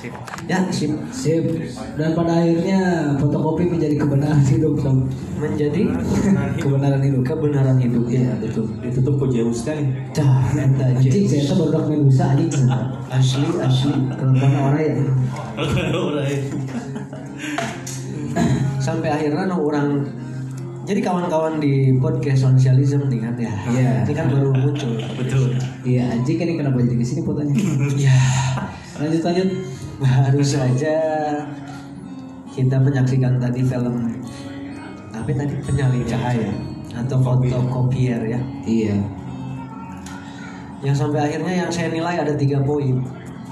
sip. Ya, sip. Sip. Dan pada akhirnya fotokopi menjadi kebenaran hidup. Menjadi Kebenaran hidup. kebenaran hidup ya, betul. Ditutup ku jauh sekali. Dah, eta Anjing saya tuh baru Medusa anjing. asli asli Kenapa orang ya? sampai akhirnya no orang jadi kawan-kawan di podcast sosialism nih kan ya Iya. ini kan baru muncul Betul. Iya anjing kan ini kenapa jadi ke sini fotonya? ya Lanjut lanjut. Baru saja kita menyaksikan tadi film apa tadi penyalin cahaya atau fotokopier ya Iya. yang sampai akhirnya yang saya nilai ada tiga poin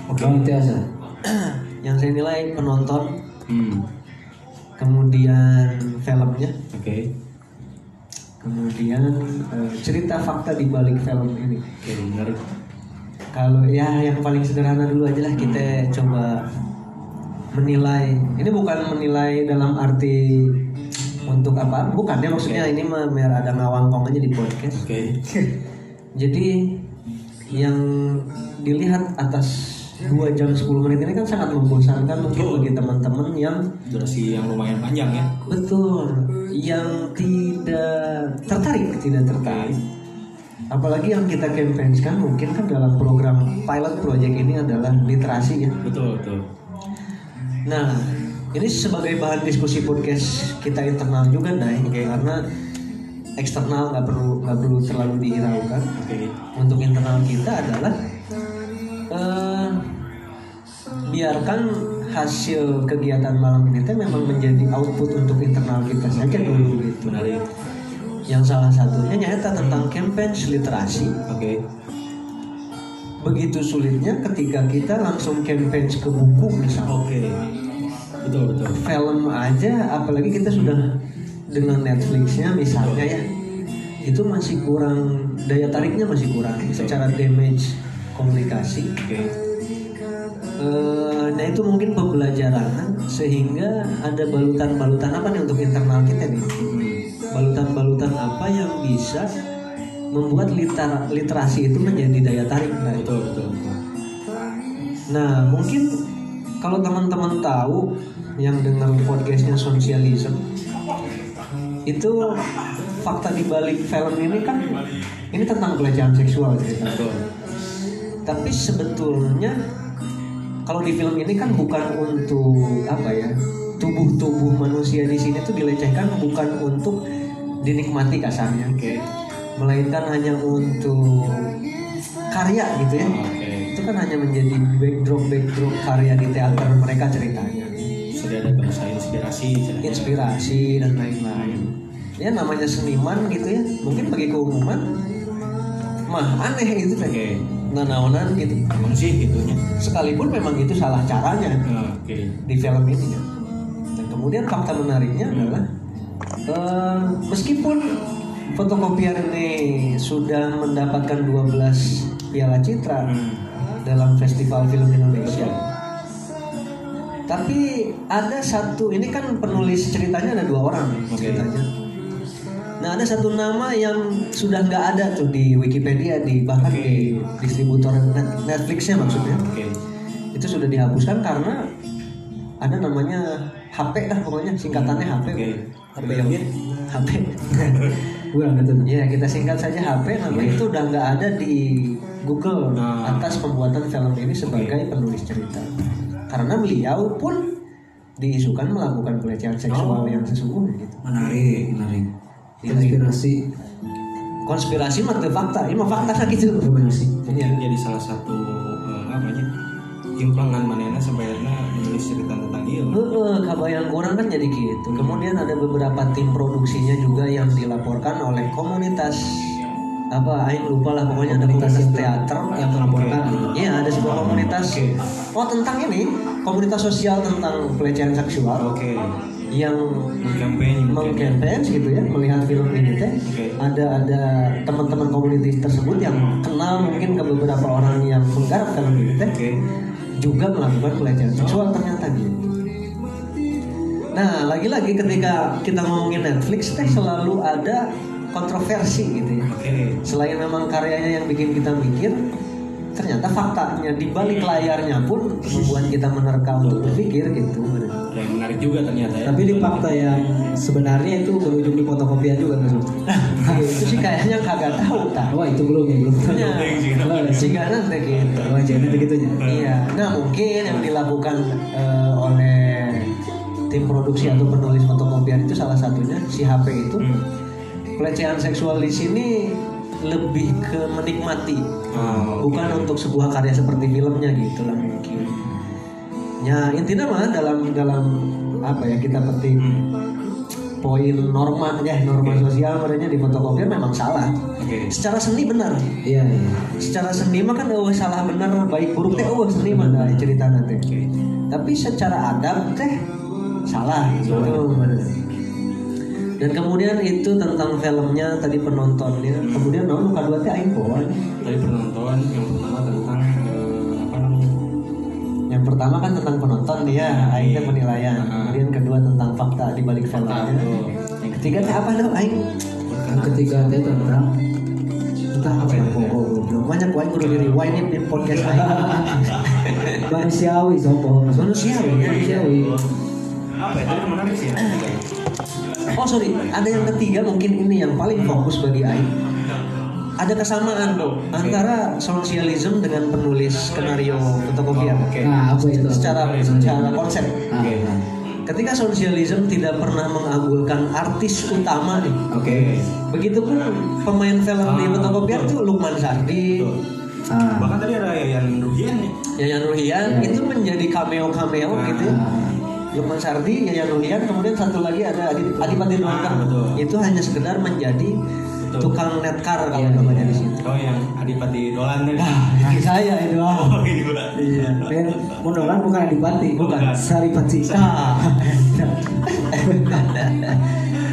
Oke. Biasa. yang saya nilai penonton Hmm. kemudian filmnya Oke. kemudian eh, cerita fakta di balik film ini Oke, menarik. Kalau ya yang paling sederhana dulu aja lah kita coba menilai. Ini bukan menilai dalam arti untuk apa? Bukan ya maksudnya ini mah biar ada ngawangkong aja di podcast. Oke. Jadi yang dilihat atas 2 jam 10 menit ini kan sangat membosankan mungkin Betul. bagi teman-teman yang Durasi yang lumayan panjang ya. betul yang tidak tertarik, tidak tertarik. Apalagi yang kita campaign mungkin kan dalam program pilot project ini adalah literasi ya. Betul, betul. Nah, ini sebagai bahan diskusi podcast kita internal juga, Dai, karena eksternal nggak perlu nggak perlu terlalu dihiraukan. Oke. Untuk internal kita adalah eh, biarkan hasil kegiatan malam ini teh memang menjadi output untuk internal kita saja dulu gitu. Menarik. Yang salah satunya nyata tentang campaign literasi. Oke. Begitu sulitnya ketika kita langsung campaign ke buku misalnya. Oke. Betul, betul. film aja apalagi kita sudah dengan Netflixnya misalnya ya itu masih kurang daya tariknya masih kurang secara damage komunikasi Oke. Eh, nah itu mungkin pembelajaran sehingga ada balutan-balutan apa nih untuk internal kita nih balutan-balutan apa yang bisa membuat liter- literasi itu menjadi daya tarik nah, itu. Betul, betul, betul. Nah, mungkin kalau teman-teman tahu yang dengar podcastnya sosialism itu fakta di balik film ini kan ini tentang pelecehan seksual cerita. Betul. Tapi sebetulnya kalau di film ini kan bukan untuk apa ya tubuh-tubuh manusia di sini tuh dilecehkan bukan untuk dinikmati kasarnya, Oke. melainkan hanya untuk karya gitu ya Oke. itu kan hanya menjadi backdrop backdrop karya di teater mereka ceritanya Sudah ada bahasa inspirasi. ceritanya. inspirasi dan lain-lain ya namanya seniman gitu ya mungkin bagi keumuman mah aneh itu deh Oke. nanaonan gitu Emang sih gitunya. sekalipun memang itu salah caranya Oke. di film ini ya. dan kemudian fakta menariknya adalah eh, meskipun fotokopier ini sudah mendapatkan 12 piala citra Hmm. dalam festival film Indonesia. Tapi ada satu, ini kan penulis ceritanya ada dua orang nih Oke. ceritanya. Nah ada satu nama yang sudah nggak ada tuh di Wikipedia, di bahkan Oke. di distributor Net- Netflixnya maksudnya. Oke. Itu sudah dihapuskan karena ada namanya HP lah pokoknya singkatannya HP. Oke. HP yang HP. Kurang gitu. Ya kita singkat saja HP nama itu udah nggak ada di Google Nah. atas pembuatan film ini sebagai penulis cerita. Karena beliau pun diisukan melakukan pelecehan seksual Oh. yang sesungguhnya gitu. Menarik, menarik. Iya, Inspirasi. Konspirasi mah fakta, ini mah fakta lah gitu. Iya. Mungkin jadi salah satu eh, apa ya? Implangan manena sampai menulis cerita tentang dia. Heeh, kabayang kurang kan jadi gitu. Kemudian ada beberapa tim produksinya juga yang dilaporkan oleh komunitas apa aing lupa lah pokoknya ada komunitas teater yang melaporkan iya ada sebuah komunitas Oke. oh tentang ini komunitas sosial tentang pelecehan seksual Oke. yang mengkampanye gitu ya melihat film ini teh Oke. ada ada teman-teman komunitas tersebut yang kenal mungkin ke beberapa orang yang menggarap film ini teh Oke. Juga melakukan pelecehan seksual ternyata gitu. Nah, lagi-lagi ketika kita ngomongin Netflix teh selalu ada kontroversi gitu ya. Oke. Selain memang karyanya yang bikin kita mikir, ternyata faktanya di balik layarnya pun membuat kita menerka untuk berpikir gitu yang menarik juga ternyata ya. Tapi di fakta yang sebenarnya itu berujung di fotokopian juga nggak itu sih kayaknya kagak tahu tak Wah itu belum ya belum. Ya, sih. nanti gitu. Wah. Iya, nah mungkin yang dilakukan eh, oleh tim produksi atau penulis fotokopian itu salah satunya si HP itu. Hmm. pelecehan seksual di sini lebih ke menikmati, Oh, bukan untuk sebuah karya seperti filmnya gitu lah mungkin. Ya intinya mah dalam dalam apa ya kita petik poin norma ya norma sosial mereka di fotokopian memang salah. Oke. Secara seni benar, Iya iya. secara seni mah kan oh, salah benar baik buruk teh oh seni mah dah cerita nanti Oke. tapi secara adab teh salah gitu dan kemudian itu tentang filmnya tadi penontonnya kemudian no luka dua teh aing Tadi penonton yang pertama tentang? Yang pertama kan tentang penonton dia aing teh penilaian Ah. kemudian kedua tentang fakta di balik betul. yang ketiga teh apa dong aing Yang ketiga teh tentang entah apa ya oh, belum banyak aing kudu di rewind di podcast aing manusiawi sopo. Manusiawi, ya. Manusiawi. Apa ya? Tadi menarik sih ya. Oh sorry, ada yang ketiga mungkin ini yang paling fokus bagi Aing. Ada kesamaan dong antara sosialisme dengan penulis skenario fotokopian. Oke. Nah apa itu? Secara secara konsep. Ah, ah. Ketika sosialisme tidak pernah mengabulkan artis utama nih. Oke. Begitupun pemain film di fotokopian tuh Lukman Sardi, Ah. Bahkan tadi ada Yayan Ruhian nih. Yayan Ruhian Ya. itu menjadi cameo-cameo gitu ya. Ah. Lukman Sardi, Yayan Ruhian, kemudian satu lagi ada Adi- Adipati Dolken. Ah, betul. Itu hanya sekedar menjadi Betul. tukang netcar kalau Iya, namanya iya. di situ. Oh yang Adipati Dolan tadi. Nah, saya itu. Oh. Iya. Dan Mondolan bukan Adipati, Bukan. Saripati. Ah.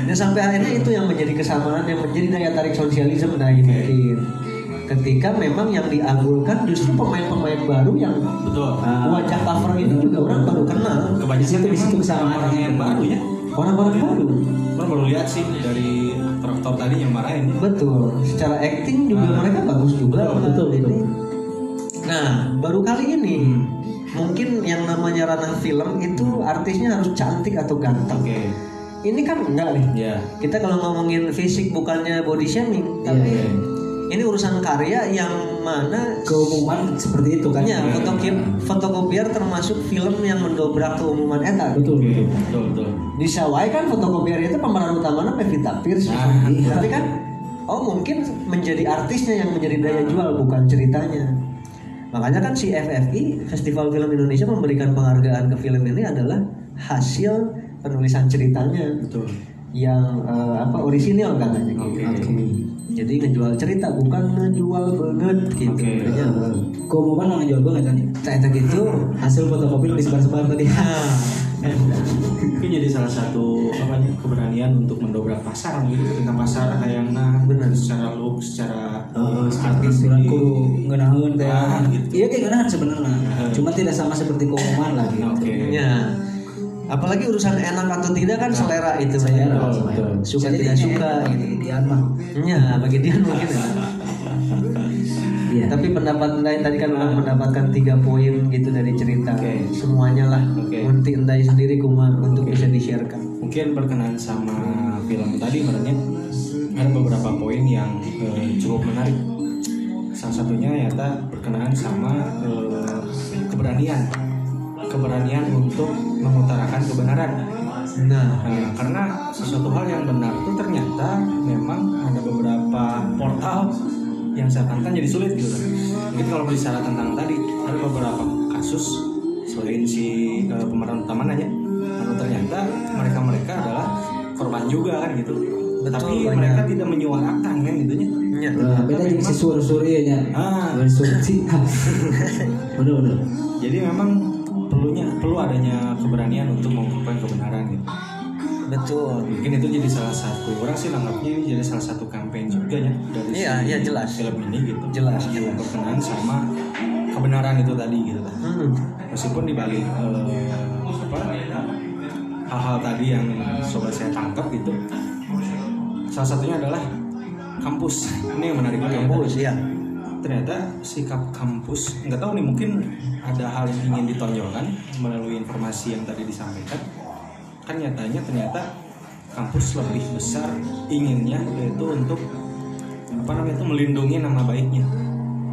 Dan sampai akhirnya itu yang menjadi kesamaan yang menjadi daya tarik sosialisme dari mungkin. Ketika memang yang diagulkan justru pemain-pemain baru yang Betul. Ah. wajah cover ini juga orang baru kenal. Kebanyakan Di situ- di situ memang kesamaan. orang yang baru ya. Orang-orang baru. Orang baru lihat sih dari aktor-aktor tadi yang marahin. Betul. Secara acting juga Ah. mereka bagus juga. Betul, betul, Ini. betul. Nah, baru kali ini mungkin yang namanya ranah film itu artisnya harus cantik atau ganteng. Oke. Ini kan enggak nih. Ya. Kita kalau ngomongin fisik bukannya body shaming, tapi Iya, iya. Ini urusan karya yang mana Keumuman seperti itu kan? ya, fotokopier, fotokopier termasuk film yang mendobrak keumuman eta. Betul betul. Betul betul. Di Sawai kan fotokopier itu pemeran utamanya Pevita Pierce. Ah, iya. Tapi kan oh mungkin menjadi artisnya yang menjadi daya jual bukan ceritanya. Makanya kan si FFI Festival Film Indonesia memberikan penghargaan ke film ini adalah hasil penulisan ceritanya Betul. yang eh, apa orisinil katanya gitu. Oke. Jadi ngejual cerita bukan ngejual banget gitu. Oke. Makanya, Keumuman nggak ngejual banget kan? Ternyata gitu. Hasil fotokopi disebar-sebar tadi. Mungkin jadi salah satu apa nih keberanian untuk mendobrak pasar gitu ketika pasar kayakna Bener. secara look secara Oh, artis bulan kudu ngenaun teh. Ah, gitu. Iya kayak ganahan sebenarnya. Cuma tidak sama seperti keumuman lah gitu. Oke. Ya. Apalagi urusan enak atau tidak kan selera itu Selera, ya. selera. Suka Jadi tidak suka gitu. Dian mah. Ya, bagi dia mungkin ya. Iya. Tapi pendapat lain tadi kan orang mendapatkan tiga poin gitu dari cerita. Oke. Semuanya lah. Oke. Munti endai sendiri kuma untuk bisa di-sharekan. Mungkin berkenaan sama film tadi sebenarnya ada beberapa poin yang eh, cukup menarik. Salah satunya yaitu berkenaan sama eh, keberanian, keberanian untuk mengutarakan kebenaran. Nah, Nah, karena sesuatu hal yang benar itu ternyata memang ada beberapa portal yang seakan-akan jadi sulit gitu. Mungkin kalau bicara tentang tadi ada beberapa kasus selain si eh, pemeran utama nanya, lalu ternyata mereka-mereka adalah korban juga kan gitu. Betul, Tapi banyak. mereka tidak menyuarakan kan gitunya. ya. Nah, beda jadi si sur-sur ya nya. Ah. Sur sih. Bener bener. Jadi memang perlunya perlu adanya keberanian untuk mengungkapkan kebenaran gitu. Betul. mungkin itu jadi salah satu orang sih nanggapnya ini jadi salah satu campaign juga ya dari Iya, si iya, jelas. film ini gitu Jelas, jelas. berkenaan sama kebenaran itu tadi gitu lah Hmm. meskipun dibalik eh, apa hal-hal tadi yang sobat saya tangkap gitu salah satunya adalah kampus ini yang menarik. Kampus ya. Ternyata sikap kampus nggak tahu nih mungkin ada hal yang ingin ditonjolkan melalui informasi yang tadi disampaikan. Kan nyatanya ternyata kampus lebih besar inginnya yaitu untuk apa namanya itu melindungi nama baiknya.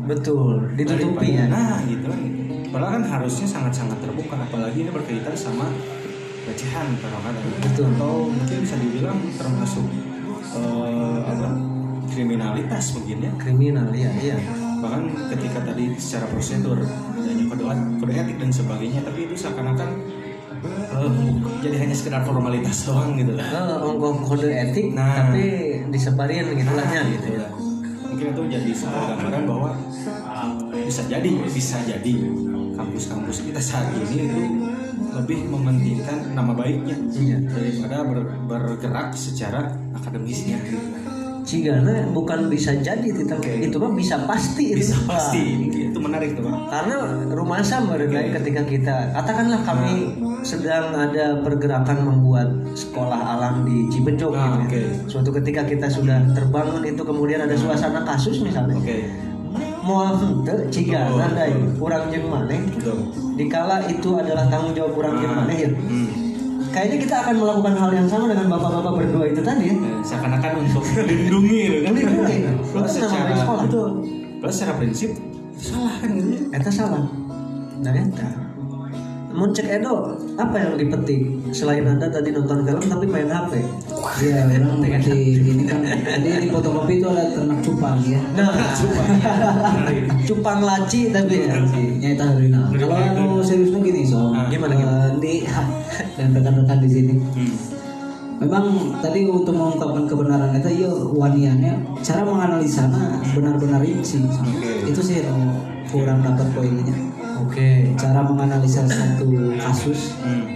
Betul ditutupi ya. Nah gitu kan. Padahal kan harusnya sangat-sangat terbuka apalagi ini berkaitan sama pelecehan kata Betul. atau mungkin bisa dibilang termasuk eh, apa kriminalitas mungkin ya. Kriminal ya iya bahkan ketika tadi secara prosedur adanya kode, kode etik dan sebagainya tapi itu seakan-akan eh, jadi hanya sekedar formalitas doang gitu lah Eh, ongkong kode etik Nah. tapi disebarin gitulahnya gitu ya mungkin itu jadi sebuah gambaran bahwa bisa jadi bisa jadi kampus-kampus kita saat ini itu lebih mementingkan nama baiknya Iya. daripada ber- bergerak secara akademisnya gitu. Cigana bukan bisa jadi itu itu mah bisa pasti. Itu bisa Pak. pasti itu menarik tuh karena rumah sama ketika kita katakanlah kami sedang ada pergerakan membuat sekolah alam di Cibencok Ah, gitu ya. oke. suatu ketika kita sudah terbangun itu kemudian ada suasana kasus misalnya. Oke. Mau henteu cigana da betul. kurang jeung maneh dikala itu adalah tanggung jawab kurang jeung Ah, maneh ya. Hmm. Kayaknya kita akan melakukan hal yang sama dengan bapak-bapak berdua itu tadi ya Eh, seakan-akan untuk melindungi gitu kan Melindungi. Itu nama secara sekolah. Padahal secara prinsip salah kan gitu Eta salah. Nah eta. Mun cek Edo, apa yang dipetik selain anda tadi nonton film tapi main HP? Iya, orang mengerti ini kan. Jadi di fotokopi itu ada ternak cupang ya. Nah, cupang laci tapi ya. Nyata hari ini. Kalau anu seriusnya gini so, Ah, gimana, Eh, di dan rekan-rekan di sini. hmm. Memang tadi untuk mengungkapkan kebenaran itu ya waniannya cara menganalisanya benar-benar rinci. Oke. Itu sih oh, kurang dapat poinnya. Oke. Cara menganalisa satu kasus Hmm.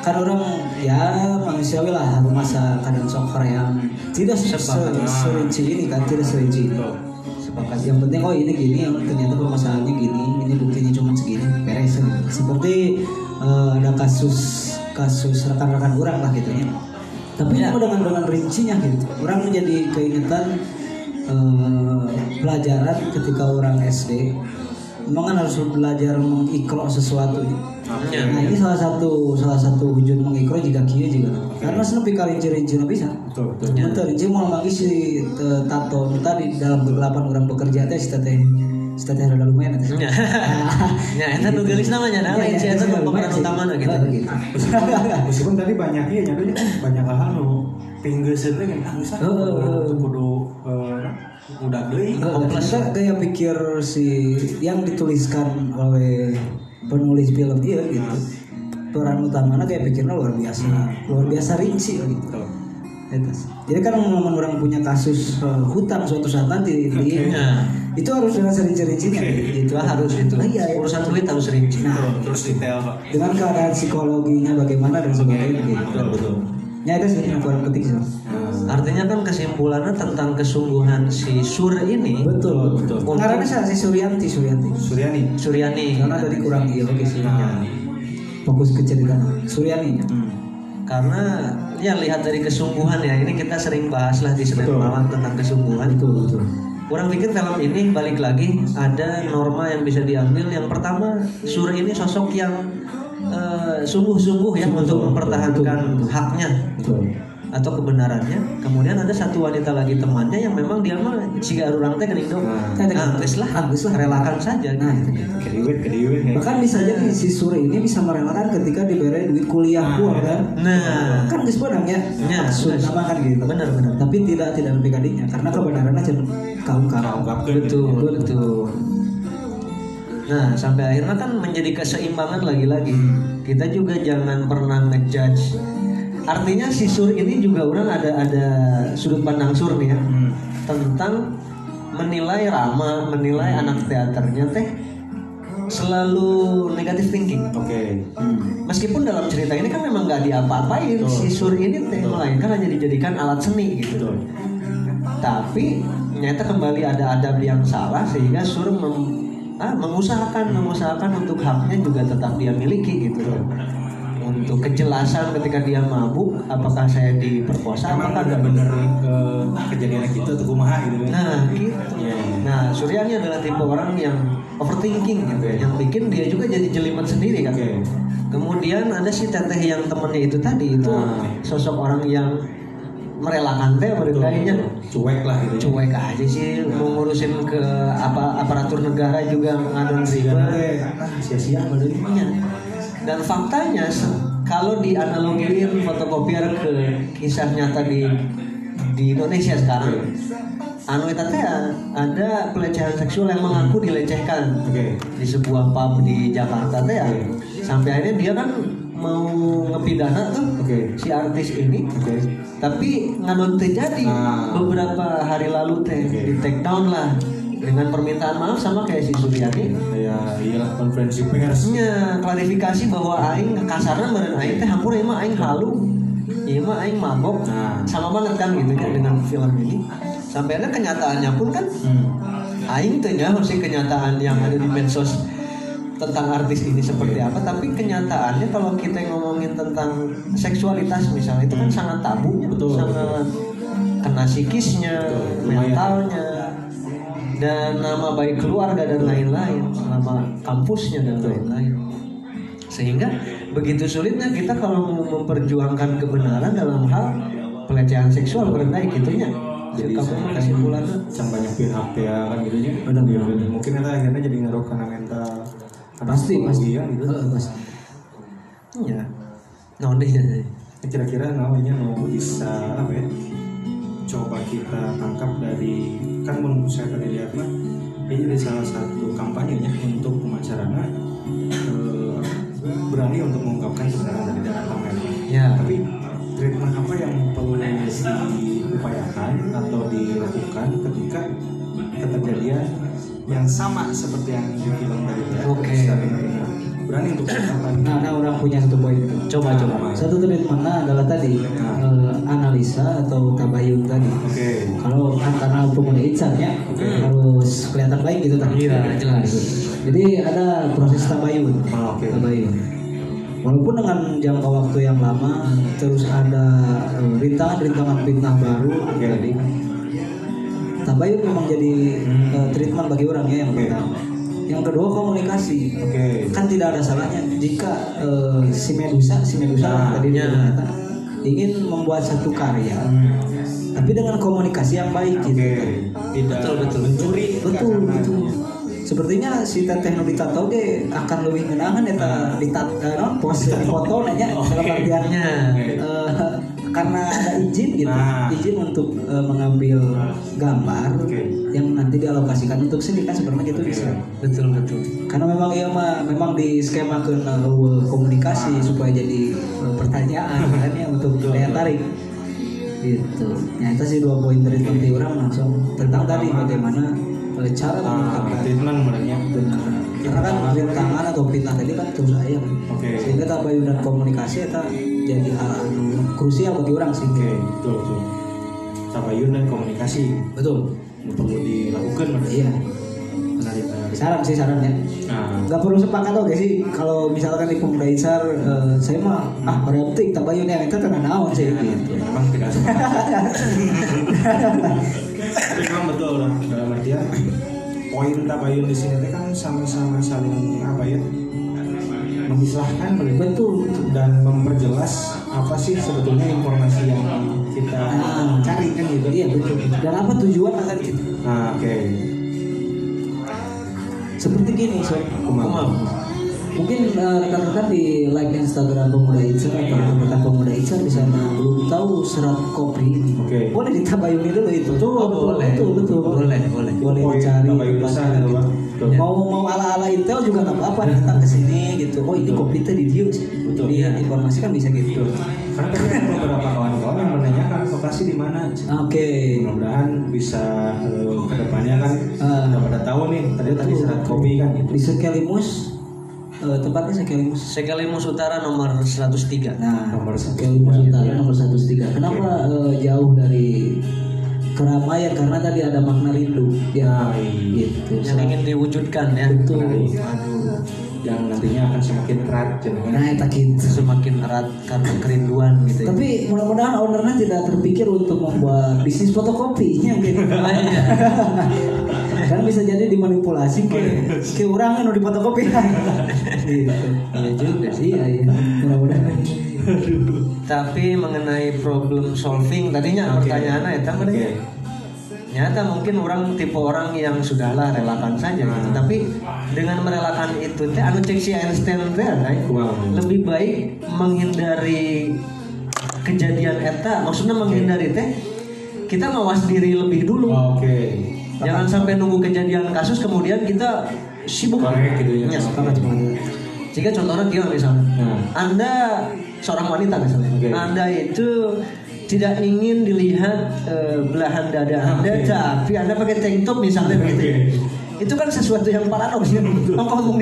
kan orang ya manusiawi lah masa kadang sok yang tidak se- serinci ini kan tidak serinci Betul. sepakat yang penting oh ini gini yang ternyata permasalahannya gini ini buktinya cuma segini beres seperti eh, ada kasus kasus rekan-rekan orang lah gitu ya tapi Ya. ini dengan dengan rincinya gitu orang menjadi keingetan eh, pelajaran ketika orang SD memang kan harus belajar mengikro sesuatu ya. Ya. Nah ini salah satu salah satu wujud mengikro jika kia juga karena senepi kali rinci bisa. betul betul Ya. Betul, rinci mau lagi si tato tadi dalam kegelapan orang bekerja teh si teteh si teteh rada lumayan teh. Ya. Ya, eta nu geulis namanya nah, eta nu pemeran utama gitu. meskipun, meskipun tadi banyak iya nyadunya banyak hal nu pinggir sedih kan heeh. itu kudu eh, udah deui Kompleks. Kayak pikir si yang dituliskan oleh penulis film dia gitu. Peran utamanya kayak pikirnya luar biasa, luar biasa rinci gitu. Jadi kan ngomong orang punya kasus eh, hutang suatu saat nanti di- Nah, itu harus dengan serinci-rincinya. Itu harus itu. Iya, iya. Urusan duit harus rinci. Betul, terus detail Pak. dengan keadaan psikologinya bagaimana dan sebagainya gitu. betul betul. Ya itu sih yang kurang penting sih. Artinya kan kesimpulannya tentang kesungguhan si Sur ini Betul betul. Karena saya si Suryanti Suryanti. Suryani Suryani Karena tadi kurang iya oke sih. nah Fokus ke cerita Suryani. hmm. karena ya lihat dari kesungguhan ya ini kita sering bahas lah di Senin Betul. malam tentang kesungguhan Betul betul. Orang pikir film ini balik lagi ada norma yang bisa diambil. Yang pertama, Sur ini sosok yang eh, sungguh-sungguh ya untuk mempertahankan haknya Betul. Atau kebenarannya. Kemudian ada satu wanita lagi temannya yang memang dia mah jika orang teh geuning dong. Nah. Nah, geus lah, geus lah relakan saja. Nah, gitu. kediwet kediwet ya Bahkan bisa jadi si Suri ini bisa merelakan ketika diberi duit kuliah pun kan. Nah, Kan geus beunang ya. Ya, Maksud geus. nama kan gitu. Benar, benar. Tapi tidak tidak lebih kadinya karena kebenarannya cenah kaum kaum. ungkapkan betul, betul. Nah, sampai akhirnya kan menjadi keseimbangan lagi-lagi. Kita juga jangan pernah ngejudge. Artinya si Sur ini juga orang ada ada sudut pandang Sur nih ya hmm. tentang menilai Rama, menilai anak teaternya teh selalu negatif thinking. oke Meskipun dalam cerita ini kan memang nggak diapa-apain Betul. si Sur ini teh melainkan hanya dijadikan alat seni gitu. betul Tapi ternyata kembali ada adab yang salah sehingga Sur mem- ah, mengusahakan mengusahakan untuk haknya juga tetap dia miliki gitu. Untuk kejelasan ketika dia mabuk apakah saya diperkosa emang apakah bener-bener eh, kejadian gitu atau kumaha gitu kan? Nah gitu. Iya. nah Suryani adalah tipe orang yang overthinking gitu ya. Yang bikin dia juga jadi jelimet sendiri kan. Oke. kemudian ada si teteh yang temennya itu tadi itu Nah. sosok orang yang merelakan teh beritanya cuek lah gitu cuek aja sih mau ngurusin ke apa aparatur negara juga ngadon ribet. sia-sia Iya. Dan faktanya kalau dianalogiin fotokopier ke kisah nyata di di Indonesia sekarang, anu teh ada pelecehan seksual yang mengaku dilecehkan oke di sebuah pub di Jakarta teh ya. Sampai akhirnya dia kan mau ngepidana tuh Oke. si artis ini oke tapi ngadon teh jadi Ah. beberapa hari lalu teh Oke. di take down lah dengan permintaan maaf sama kayak si Suryani ya iyalah konferensi pers. Nya klarifikasi bahwa aing kasarnya meureun aing teh hampur ieu mah aing halu. Ieu mah aing mabok. Nah. sama banget kan gitu ya dengan film ini. Sampai akhirnya kenyataannya pun kan hmm. aing nyaho sih kenyataan yang ada di medsos tentang artis ini seperti apa. Tapi kenyataannya kalau kita ngomongin tentang seksualitas misalnya itu kan sangat tabu Betul, sangat kena psikisnya Betul, mentalnya dan nama baik keluarga dan lain-lain nama kampusnya dan lain-lain. Sehingga begitu sulitnya kita kalau mau memperjuangkan kebenaran dalam hal pelecehan seksual berendah gitunya jadi kamu mah kesimpulannya Can banyak pihak ya kan gitu. Nya Benar, benar. mungkin itu akhirnya jadi ngaruh karena mental pasti pasti. ya gitu. Heeh, pasti. Iya. Nah deh kira-kira namanya mau bisa apa ya coba kita tangkap dari kan menurut saya tadi lihat mah ini jadi salah satu kampanye nya untuk pemacarana eh, berani untuk mengungkapkan kebenaran dari dalam pamer ya. Tapi treatment apa yang perlu diupayakan atau dilakukan ketika kejadian yang sama seperti yang di film tadi ya Oke. Berani untuk mengungkapkan nah, nah orang punya satu poin. Itu coba. Coba satu treatmentnya adalah tadi eh, analisa atau tabayun tadi. Oke. Kalau kan karena pemuda insan ya harus kelihatan baik gitu kan Iya, jelas. jadi ada proses tabayun. Ah, oke. tabayun. Walaupun dengan jangka waktu yang lama terus ada eh, rintangan-rintangan fitnah baru tadi tabayun memang jadi Hmm. eh, treatment bagi orang ya yang Oke. pertama yang kedua komunikasi oke kan tidak ada salahnya jika eh, si Medusa si Medusa Nah, tadi ternyata ingin membuat satu karya Hmm. tapi dengan komunikasi yang baik gitu Oke, kan. tidak Betul, betul. mencuri betul betul sepertinya si teteh nu ditato ge akan lebih ngenahan eta ditat eh, non pos foto nanya Oke. dalam artiannya Oke. eh, karena ada izin gitu Nah. izin untuk eh, mengambil gambar Oke. Yang nanti dialokasikan untuk seni kan sebenarnya gitu Oke. bisa betul betul. Karena memang iya mah memang di skema ke komunikasi supaya jadi eh, pertanyaan kan ya untuk daya tarik. Gitu. Nyata sih dua poin dari penting orang langsung tentang tadi bagaimana eh, cara Ah, mengungkapkan. treatment sebenarnya. Benar. Karena kan rintangan atau fitnah tadi kan terus ayam Oke. sehingga tabayun dan komunikasi itu jadi hal krusial bagi orang sih. Oke betul betul. Tabayun dan komunikasi. Betul yang perlu dilakukan berarti iya. Menarik menarik saran sih sarannya. Nah nggak perlu sepakat oke sih. Kalau misalkan di pemuda insar eh, saya mah ah pada penting tabayun yang itu tenang naon sih. Gitu ya, memang tidak sepakat. Tapi memang betul lah dalam artian poin tabayun di sini kan sama-sama saling apa ya memisahkan betul dan memperjelas apa sih sebetulnya informasi yang kita Ah. cari kan gitu iya betul dan apa tujuan akan gitu nah oke seperti gini so Kumam. mungkin eh, rekan-rekan di like Instagram pemuda Icar atau rekan pemuda Icar di sana belum tahu serat kopi ini Oke. boleh ditabayuni dulu itu Betul, boleh. betul betul Boleh, boleh. boleh Poin dicari tabayun tempatnya gitu. Betul. mau mau ala ala intel juga nggak apa-apa datang ke sini gitu. Oh ini kopi teh di dia Betul. dia informasi kan bisa gitu. Karena tadi ada beberapa kawan-kawan yang menanyakan lokasi di mana. Oke. Mudah-mudahan bisa eh, ke depannya kan udah pada tahu nih tadi tadi serat kopi kan gitu. Di Sekelimus eh, tempatnya Sekelimus. Sekelimus Utara nomor 103 Nah, Nomor satu Sekelimus tiga. Utara nomor 103. Kenapa eh, jauh dari keramaian? Karena tadi ada makna rindu. Ya, iya. gitu. yang ingin diwujudkan ya. Menarik. yang nantinya akan semakin erat nah eta gitu semakin erat karena kerinduan gitu ya. tapi mudah-mudahan ownernya tidak terpikir untuk membuat bisnis fotokopinya gitu kan bisa jadi dimanipulasi ke ke orang yang di fotokopi gitu iya juga sih iya iya mudah-mudahan tapi mengenai problem solving tadinya Oke. pertanyaannya ya Oke. nyata mungkin orang tipe orang yang sudahlah relakan saja gitu Hmm. tapi dengan merelakan itu teh anu cek si Einstein teh Wow. lebih baik menghindari kejadian eta maksudnya menghindari teh kita mawas diri lebih dulu Oke. Jangan sampai nunggu kejadian kasus kemudian kita sibuk Korek gitu ya. Ya, sepakat sepakat jika contohnya dia misalnya, Nah. Anda seorang wanita misalnya, Oke. Anda itu tidak ingin dilihat eh, belahan dada Anda, Oke. tapi Anda pakai tank top misalnya begitu. ya. Itu kan sesuatu yang paradoks ya. Engkau mau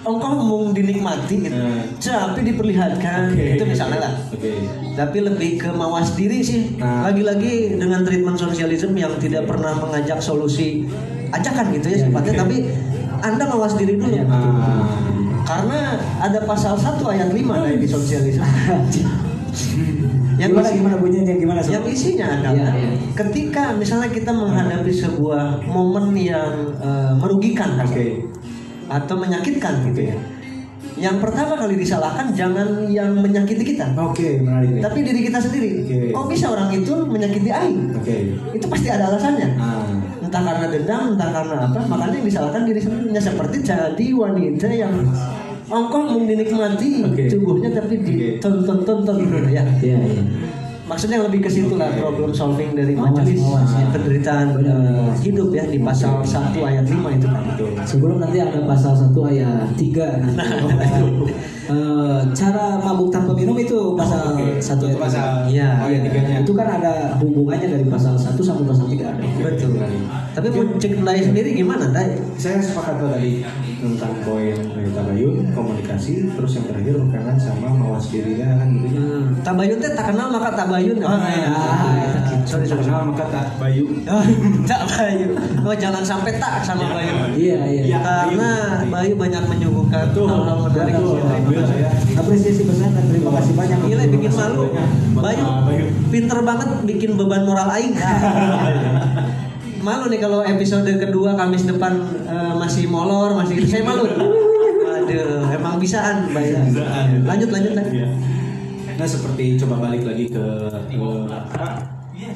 engkau mau dinikmati, gitu. Nah. tapi diperlihatkan, Oke. itu misalnya lah. Oke. Tapi lebih ke mawas diri sih. Nah. Lagi-lagi dengan treatment sosialisme yang tidak pernah mengajak solusi ajakan gitu ya Ya, sifatnya, oke. tapi Anda mawas diri dulu. Ah. Karena ada pasal 1 ayat 5 dari di sosialisme. yang gimana gimana bunyinya gimana yang isinya adalah Iya, iya. ketika misalnya kita menghadapi sebuah momen yang eh, merugikan kan, Oke. Atau menyakitkan gitu ya. Yang pertama kali disalahkan jangan yang menyakiti kita, Oke, menarik nih. tapi diri kita sendiri. Oke. Kok bisa orang itu menyakiti aing? Oke. Itu pasti ada alasannya. Ah. Entah karena dendam, entah karena apa, makanya yang disalahkan diri sendiri. Ya, seperti jadi wanita yang ongkoh mau dinikmati Oke. tubuhnya tapi ditonton-tonton gitu ya. iya iya Maksudnya lebih ke situ lah problem solving dari majelis ya. penderitaan eh, hidup ya di pasal 1 ayat 5 itu tadi. Sebelum nanti ada pasal 1 ayat 3 nanti. Eh, cara mabuk tanpa minum itu pasal Oke. 1 ayat Pasal Iya, ayat Iya, tiganya. Itu kan ada hubungannya dari pasal 1 sampai pasal 3 ada. Betul. Tapi mau cek Dai sendiri gimana Dai? Saya sepakat tuh tadi tentang poin dari tabayun, komunikasi, terus yang terakhir berkaitan sama mawas diri kan gitu ya. Hmm. Tabayun teh tak kenal maka tabayun. Oh, iya. Sorry, sorry, sorry. Kenal maka tak bayu. Oh, tak Bayu. Oh, jangan sampai tak sama Bayu. Iya, iya. Iya. Karena Bayu banyak menyuguhkan Betul. hal-hal menarik. Apresiasi besar dan terima kasih banyak. Gila bikin malu. Bayu Bayu. pinter banget bikin beban moral aing. malu nih kalau episode kedua Kamis depan eh, masih molor, masih gitu. Saya malu. Aduh, emang bisaan Bayu. Bisaan. Lanjut lanjut lah. Iya. Nah seperti coba balik lagi ke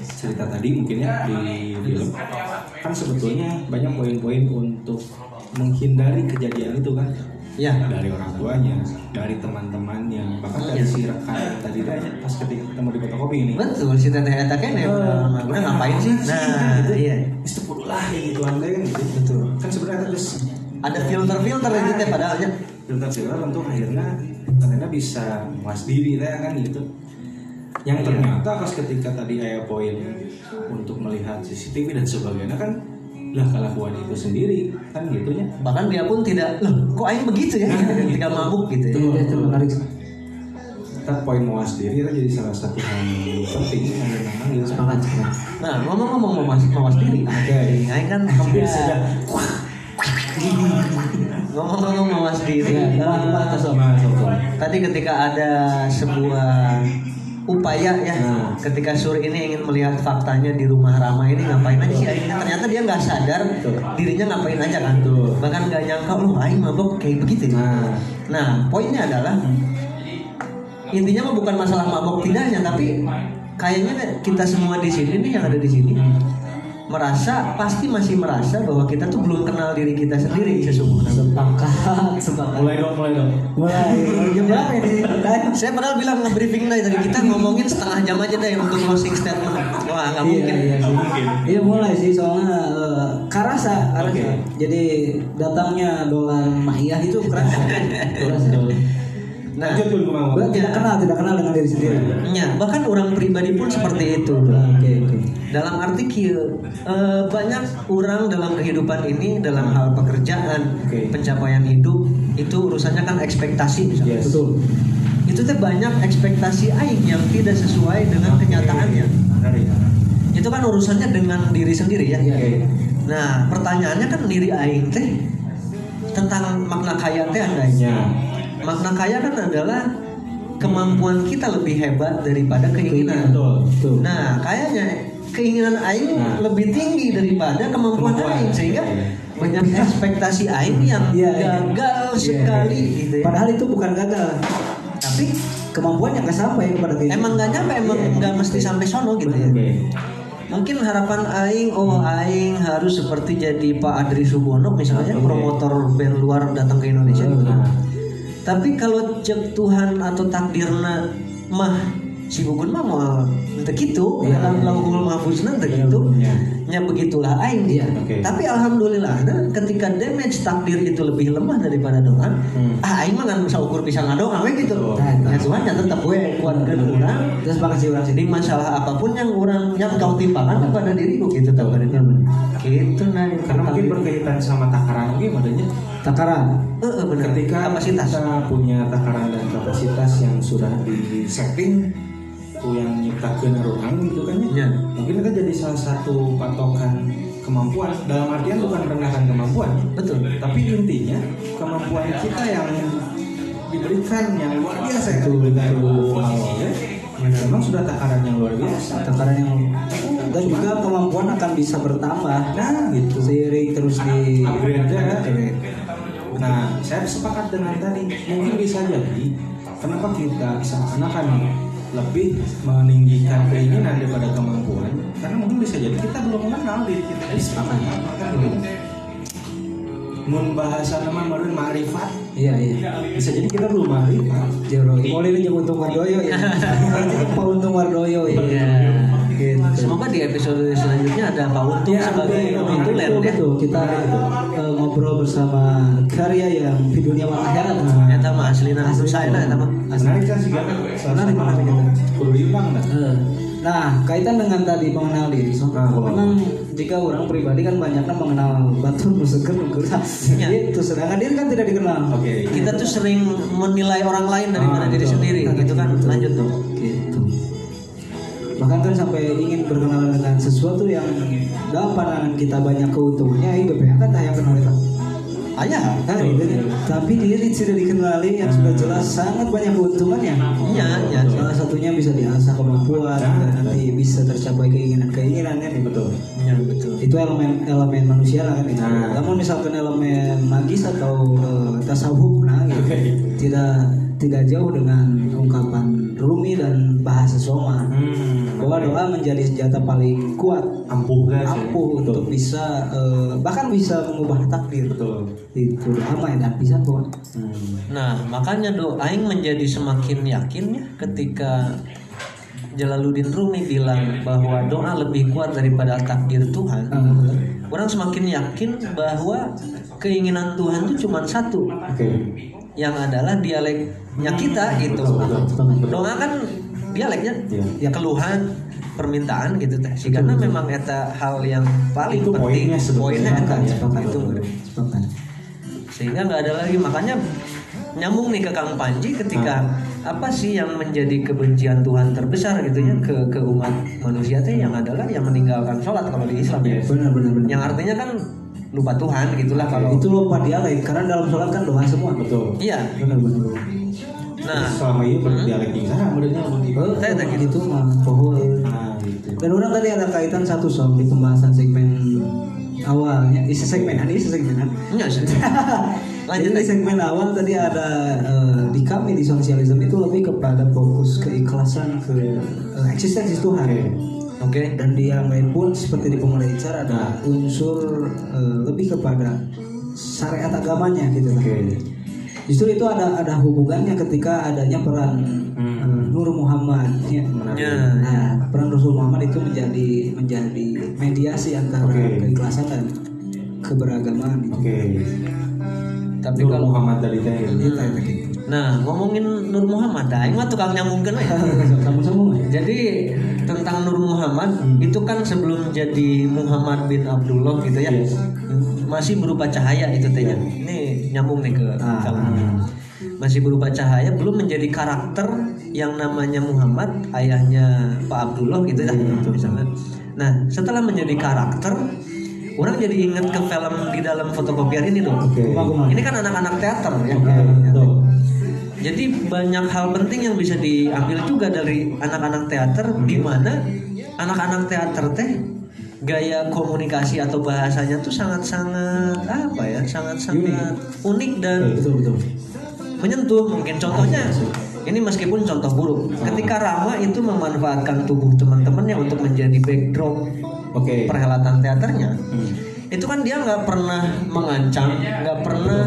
cerita tadi mungkin ya di film kan sebetulnya banyak poin-poin untuk menghindari kejadian itu kan Ya. dari orang tuanya, dari teman-temannya, bahkan dari si rekan yang tadi tanya pas ketika ketemu di fotokopi ini. Betul si teteh eta kene udah udah ngapain sih? Nah, iya. Itu kudu lah kayak gitu kan gitu. Betul. Kan sebenarnya terus Ada filter-filter itu teh padahal ya. filter filter tentu akhirnya ternyata bisa muas diri teh kan gitu. Yang ternyata pas ketika tadi ayah poin untuk melihat CCTV dan sebagainya kan lah kelakuan itu sendiri kan gitunya. Bahkan dia pun tidak, loh kok aing begitu ya? Ketika mabuk gitu ya. Iya, itu menarik. Kan poin muas diri itu jadi salah satu hal yang penting yang memang gitu. Semangat. Nah, ngomong-ngomong mawas, mawas diri. Oke. Aing kan Hampir saja. ngomong-ngomong mawas diri. Iya, Sob? Sob? Tadi ketika ada sebuah upaya ya, Nah. ketika Sur ini ingin melihat faktanya di rumah Rama ini ngapain aja sih Aing? Ternyata dia nggak sadar Betul. dirinya ngapain aja kan. Betul. Bahkan nggak nyangka loh Aing mabok kayak begitu. ya. Nah, Nah, poinnya adalah intinya mah bukan masalah mabok tidaknya, tapi kayaknya kita semua di sini nih yang ada di sini merasa pasti masih merasa bahwa kita tuh belum kenal diri kita sendiri sesungguhnya. Sepakat, sepakat. mulai dong, mulai dong. Mulai. Jam berapa ini? Saya padahal bilang nge-briefing dah tadi kita ngomongin setengah jam aja deh untuk closing statement. Wah nggak mungkin. Iya, iya, mungkin. Iya mulai sih soalnya eh, karasa, karasa. Oke. Jadi datangnya dolar Maya itu kerasa. kerasa. Nah. Gua tidak kenal, tidak kenal dengan diri sendiri. ya, bahkan orang pribadi pun seperti itu. Oke, oke. Dalam arti kieu, eh, banyak orang dalam kehidupan ini dalam hal pekerjaan, Oke. pencapaian hidup itu urusannya kan ekspektasi misalnya. Yes. Betul. Itu teh banyak ekspektasi aing yang tidak sesuai dengan kenyataannya. Menarik. Itu kan urusannya dengan diri sendiri ya. Iya. Oke. Nah, pertanyaannya kan diri aing teh tentang makna kaya teh andainya. Makna kaya kan adalah kemampuan kita lebih hebat daripada keinginan. Betul. Tuh. Nah, kayaknya keinginan aing Nah. lebih tinggi daripada kemampuan, Kemampuan. aing sehingga banyak ekspektasi aing yang Iya, iya. gagal Iya, sekali iya. gitu ya. Padahal itu bukan gagal, Tapi kemampuannya nggak sampai kepada keinginan. emang nggak nyampe, emang Iya, nggak mesti iya. sampai sono gitu ya. Mungkin harapan aing, oh aing harus seperti jadi Pak Adri Subono misalnya Oke. promotor band luar datang ke Indonesia gitu. Nah. Tapi kalau cek Tuhan atau takdirna mah si Gugun mah mau kitu Iya. dalam lauhul mahfuzna teu kitu. Nya begitulah aing Iya. Oke. Tapi alhamdulillah nah, ketika damage takdir itu lebih lemah daripada doa, Hmm. ah aing mah ngan bisa ukur bisa ngadoa we gitu. Betul. Nah, Tuhan nya tetap we kuatkeun urang Terus makasih orang sini. masalah apa pun yang orang yang kau timpakan kepada diriku gitu tabarnya. Gitu nah. Karena mungkin berkaitan sama takaran mungkin adanya Takaran. Heeh, bener. ketika kapasitas. kita punya takaran dan kapasitas yang sudah di setting itu yang nyiptakeun orang gitu kan ya. Ya. Mungkin itu jadi salah satu patokan kemampuan dalam artian bukan merendahkan kemampuan Betul. tapi intinya kemampuan kita yang diberikan yang luar biasa betul. Allah ya. memang sudah takaran yang luar biasa Takaran yang dan juga kemampuan akan bisa bertambah nah gitu seiring terus di upgrade kan? Upgrade. Nah, saya sepakat dengan tadi. Mungkin bisa jadi kenapa kita seakan-akan lebih meninggikan keinginan daripada kemampuan karena mungkin bisa jadi kita belum mengenal diri kita sepakat kan gitu. Mun bahasa nama meureun ma'rifat Iya iya. bisa jadi kita belum ma'rifat. Jero, boleh nih Untung Wardoyo ya. Untung Wardoyo ya. Iya. Gitu. Semoga di episode selanjutnya ada Pak Untung Ya, sebagai konsulen ya. betul. Kita eh, ngobrol bersama karya yang di dunia akhirat. Eta mah aslina anu saena eta mah. Menarik kan sih kan? Menarik. Kudu dah. Eh, Nah, kaitan dengan tadi mengenal diri, so, Nah, memang jika orang pribadi kan banyaknya mengenal batu nusukeun nukeun. Iya. Itu sedangkan diri kan tidak dikenal. Oke. Kita tuh sering menilai orang lain daripada Ah, diri betul. sendiri gitu kan. Lanjut tuh. Gitu. Bahkan kan sampai ingin berkenalan dengan sesuatu yang dalam pandangan kita banyak keuntungannya, ini BPH kan tak yang kenal itu. Ayah. Kan, gitu kan. Tapi diri sudah dikenali yang sudah jelas sangat banyak keuntungannya. Iya, iya. Salah satunya bisa diasah kemampuan dan nanti bisa tercapai keinginan-keinginan kan. Betul. Iya, betul. itu elemen elemen manusia lah kan itu. Nah. Namun misalkan elemen magis atau eh, tasawuf nah gitu. Tidak tidak jauh dengan ungkapan Rumi dan bahasa Soma Hmm. Bahwa doa menjadi senjata paling kuat ampuh guys. ya? ampuh Betul. untuk bisa eh, bahkan bisa mengubah takdir Betul. itu doa dan bisa kok Hmm. Nah, makanya do aing menjadi semakin yakin ya ketika Jalaluddin Rumi bilang bahwa doa lebih kuat daripada takdir Tuhan. Eh, Orang semakin yakin bahwa keinginan Tuhan itu cuma satu, Oke. yang adalah dialeknya kita gitu. sepakat. Doa kan dialeknya Iya. ya keluhan, permintaan gitu teh. Sih karena memang eta hal yang paling Itu penting. poinnya eta ya. Itu. Sepakat. sehingga nggak ada lagi. Makanya nyambung nih ke Kang Panji ketika apa sih yang menjadi kebencian Tuhan terbesar gitu ya ke ke umat manusia teh? Yang adalah yang meninggalkan sholat kalau di Islam ya. Benar benar benar. Yang artinya kan lupa Tuhan gitulah kalau itu lupa dialek karena dalam sholat kan doa semua. Betul. iya. Benar benar benar. Nah selama ini berdialek modelnya begitu. Oh, gitu. mah Nah, gitu. Dan orang tadi ada kaitan satu soal di pembahasan segmen awalnya, isi segmenan, isi segmenan. sih Jadi lanjut di segmen awal tadi ada eh, di kami di sosialisme itu lebih kepada fokus keikhlasan ke eh, eksistensi Tuhan. Oke. oke Dan di yang lain pun seperti di pemulai bicara ada unsur eh, lebih kepada syariat agamanya gitu. Oke. Justru itu ada ada hubungannya ketika adanya peran Hmm. eh, Nur Muhammad. Ya. Ya, ya. Nah, peran Rasul Muhammad itu menjadi menjadi mediasi antara Oke. keikhlasan dan keberagaman. Gitu. Oke. tapi Nur kalau Muhammad tadi teh. Ya, nah ngomongin Nur Muhammad dah aing mah tukang nyambungkeun we Sama-sama. Jadi tentang Nur Muhammad itu kan sebelum jadi Muhammad bin Abdullah gitu ya. Yes. Masih berupa cahaya itu tehnya. Ini nyambung nih ke Ah. masih berupa cahaya belum menjadi karakter yang namanya Muhammad ayahnya Pak Abdullah gitu ya misalnya. Nah, setelah menjadi karakter orang jadi inget ke film di dalam fotokopier ini dong. Kumaha. Ini kan anak-anak teater ya. Oke, betul. banyak hal penting yang bisa diambil juga dari anak-anak teater di mana anak-anak teater teh gaya komunikasi atau bahasanya tuh sangat-sangat apa ya sangat-sangat unik dan betul betul menyentuh mungkin contohnya ini meskipun contoh buruk ketika Rama itu memanfaatkan tubuh teman-temannya untuk menjadi backdrop Oke. perhelatan teaternya Hmm. itu kan dia nggak pernah mengancam nggak pernah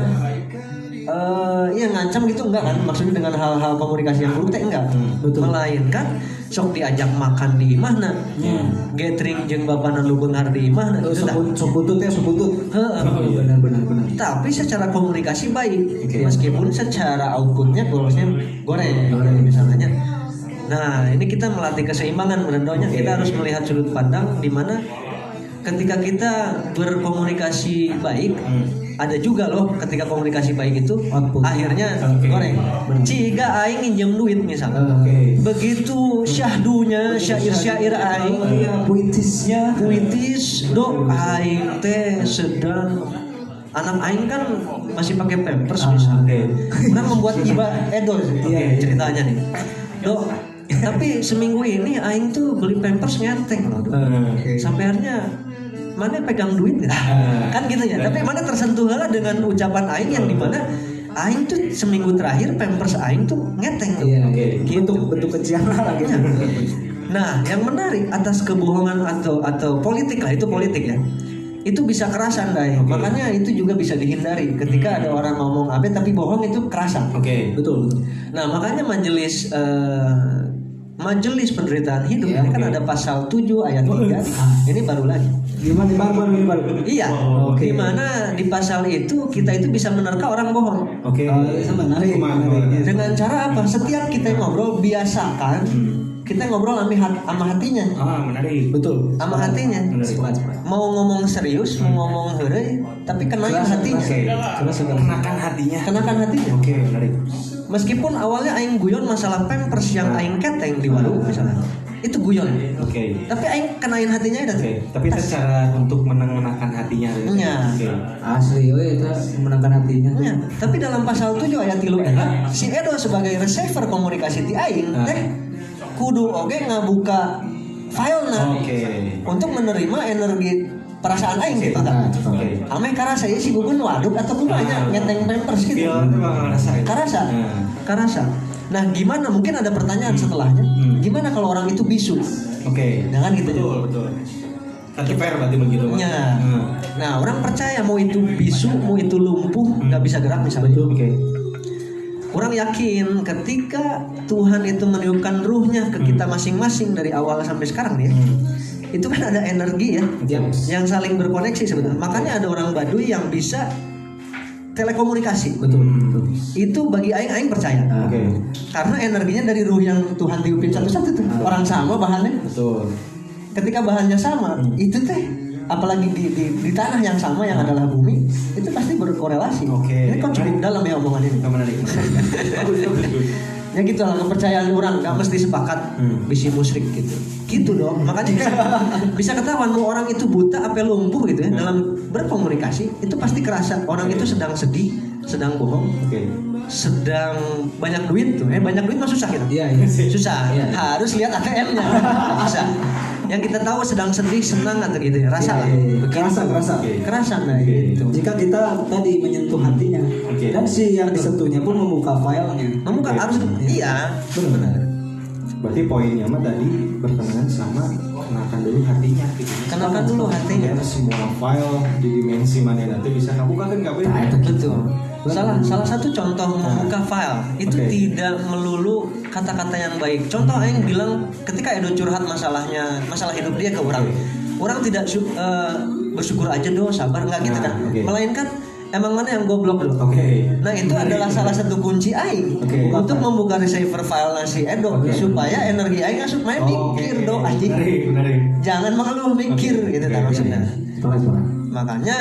eh iya ngancam gitu enggak kan? Maksudnya dengan hal-hal komunikasi yang buruk teh enggak. Betul. melainkan sok diajak makan di imahna gathering jeung bapana lu beunghar di imahna Tuh, gitu tah. sebut sebutut ya sebutut. Heeh. benar benar benar. Tapi secara komunikasi baik. Oke. meskipun secara outputnya goalsnya goreng misalnya. Nah ini kita melatih keseimbangan menurutnya kita harus melihat sudut pandang di mana ketika kita berkomunikasi baik ada juga loh ketika komunikasi baik itu Output. akhirnya Oke. goreng ciga aing minjem duit misalnya Oke. begitu syahdunya syair-syair aing iya puitisnya puitis do aing teh sedang anak aing kan masih pakai pampers misalnya orang membuat iba edol Iya, iya. ceritanya nih do tapi seminggu ini aing tuh beli pampers ngenteng loh do. Oke. sampai akhirnya mana pegang duit ya? kan gitu ya tapi mana tersentuh lah dengan ucapan aing yang di mana aing tuh seminggu terakhir pampers aing tuh ngeteng tuh iya Oke. bentuk bentuk kecilan lah gitu Nah, yang menarik atas kebohongan atau atau politik lah itu politik ya. Itu bisa kerasan, Dai. Makanya itu juga bisa dihindari ketika ada orang ngomong apa tapi bohong itu kerasan. Oke. betul betul Nah, makanya majelis eh, majelis penderitaan hidup Ya, ini kan ada pasal 7 ayat 3. Ini baru lagi. gimana baru baru ini baru Iya, Oke. di mana di pasal itu kita itu bisa menerka orang bohong. Oke. Oh, itu menarik Ke mana? menarik. Dengan cara apa? Setiap kita ngobrol biasakan kita ngobrol sama hat- sama hatinya. Ah, menarik. betul sama hatinya Menarik. mau ngomong serius mau ngomong heureuy tapi kenain hatinya. Kenakan hatinya. kenakan hatinya Oke, menarik. Meskipun awalnya aing guyon masalah pampers yang aing keteng di warung misalnya itu guyon Oke. tapi aing kenain hatinya itu Oke, tapi itu cara untuk menenangkan hatinya. Iya. Oke. asli we itu menangkan hatinya Ya, tapi dalam pasal 7 ayat 3 era si Edo sebagai receiver komunikasi ti aing Ah. teh kudu oge ngabuka filenya Oke. untuk menerima energi perasaan aing gitu kan. Ameh karasa ya si gugun waduk atau kumanya ngeteng pampers gitu. Ngerasain. Karasa. Nah. Karasa. Nah, gimana mungkin ada pertanyaan setelahnya? Hmm. Gimana kalau orang itu bisu? Oke. Jangan gitu. Betul, betul. Kaki fair berarti begitu. Ya. Hmm. Nah, orang percaya mau itu bisu, mau itu lumpuh, nggak bisa gerak misalnya. Oke. Orang yakin ketika Tuhan itu meniupkan ruhnya ke kita masing-masing dari awal sampai sekarang nih, ya, Hmm. Itu kan ada energi ya, Yes. yang saling berkoneksi sebenarnya. Makanya ada orang Baduy yang bisa telekomunikasi. betul betul Itu bagi aing aing percaya. Oke. Karena energinya dari ruh yang Tuhan tiupin satu-satu tuh. Orang sama bahannya. Betul. Ketika bahannya sama, itu teh apalagi di, di, di tanah yang sama yang adalah bumi, itu pasti berkorelasi. Oke. Ini kok cukup dalam ya omongan ini. Itu menarik. Ya gitu lah kepercayaan orang gak mesti sepakat Hmm. bisi musyrik gitu. Gitu dong. Makanya bisa, bisa ketahuan mau orang itu buta apa lumpuh gitu ya dalam berkomunikasi itu pasti kerasa orang itu sedang sedih, sedang bohong, Oke. sedang banyak duit tuh. Eh banyak duit mah susah gitu. iya iya Susah. Iya. Harus lihat ATM-nya. Susah. Yang kita tahu sedang sedih, senang atau gitu ya. Rasa lah. Iya, iya, iya. kerasa kerasa Oke. Kerasa nah Oke. gitu. jika kita tadi menyentuh hatinya Oke. dan si yang disentuhnya pun membuka filenya Membuka Oke. harus iya. benar Berarti poinnya mah tadi berkenaan sama kenakan dulu hatinya gitu. Kenakan dulu hatinya. Biar semua file di dimensi mana nanti bisa kabuka kan boleh. Nah, itu Betul. Salah salah satu contoh membuka file itu Oke. tidak melulu kata-kata yang baik. Contoh yang bilang ketika Edo curhat masalahnya, masalah hidup dia ke orang. Orang tidak eh, bersyukur aja do, sabar nggak gitu Nah, kan. oke. Melainkan emang mana yang goblok do. Oke. Nah itu adalah salah satu kunci aing Oke. untuk membuka receiver file nasi Edo Oke. supaya energi aing masuk main mikir do anjing. Menarik, menarik. Jangan mengeluh mikir Oke. gitu Oke, kan maksudnya. Makanya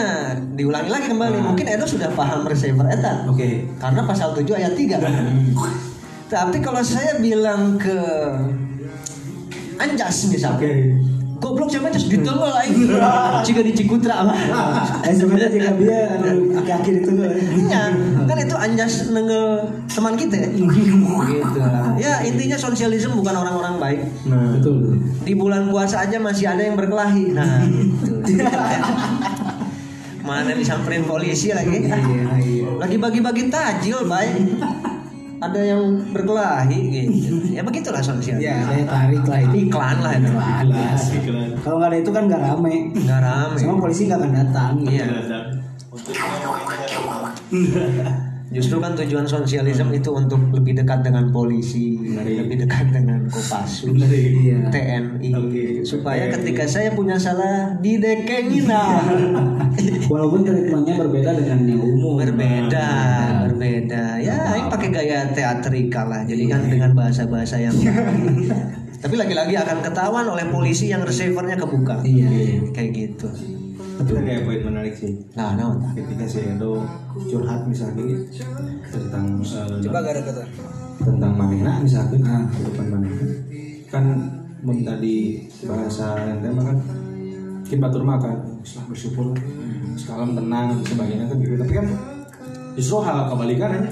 diulangi lagi kembali. Nah. Mungkin Edo sudah paham receiver eta. Oke. Karena pasal 7 ayat 3 kan. Tapi kalau saya bilang ke Anjas misalnya, Oke. Goblok siapa terus ditengah lagi jika di Cikutra mah Eh sebenarnya jika dia anu kaki itu. Iya, kan itu anjas nengel teman kita ya. gitu ya intinya sosialisme bukan orang-orang baik Nah, Betul. di bulan puasa aja masih ada yang berkelahi nah gitu. mana disamperin polisi lagi Iya iya. lagi bagi-bagi tajil baik ada yang berkelahi gitu. Ya begitulah sosial Ya daya tarik lah itu. iklan lah itu. Jelas. Kalau nggak ada itu kan nggak rame. nggak rame. Sama polisi nggak akan datang. iya justru kan tujuan sosialisme itu untuk lebih dekat dengan polisi lebih dekat dengan kopassus Iya. TNI Oke. supaya ketika saya punya salah didekengin lah. Walaupun treatmentnya berbeda dengan yang umum. berbeda berbeda. Ya ini pakai gaya teatrikal lah. Jadi kan dengan bahasa-bahasa yang tapi lagi-lagi akan ketahuan oleh polisi yang receivernya kebuka. Iya. iya. kayak gitu Tapi ada kayak poin menarik sih. nah nah Ketika si Endo curhat misalnya tentang eh, Coba gak ada kata. tentang manehna misalkan ah kehidupan manehna. Kan mun tadi bahasa yang tema kan kita batur mah kan "Islah bersyukur lah sekalam tenang sebagainya kan gitu. Tapi kan justru hal kebalikan aja.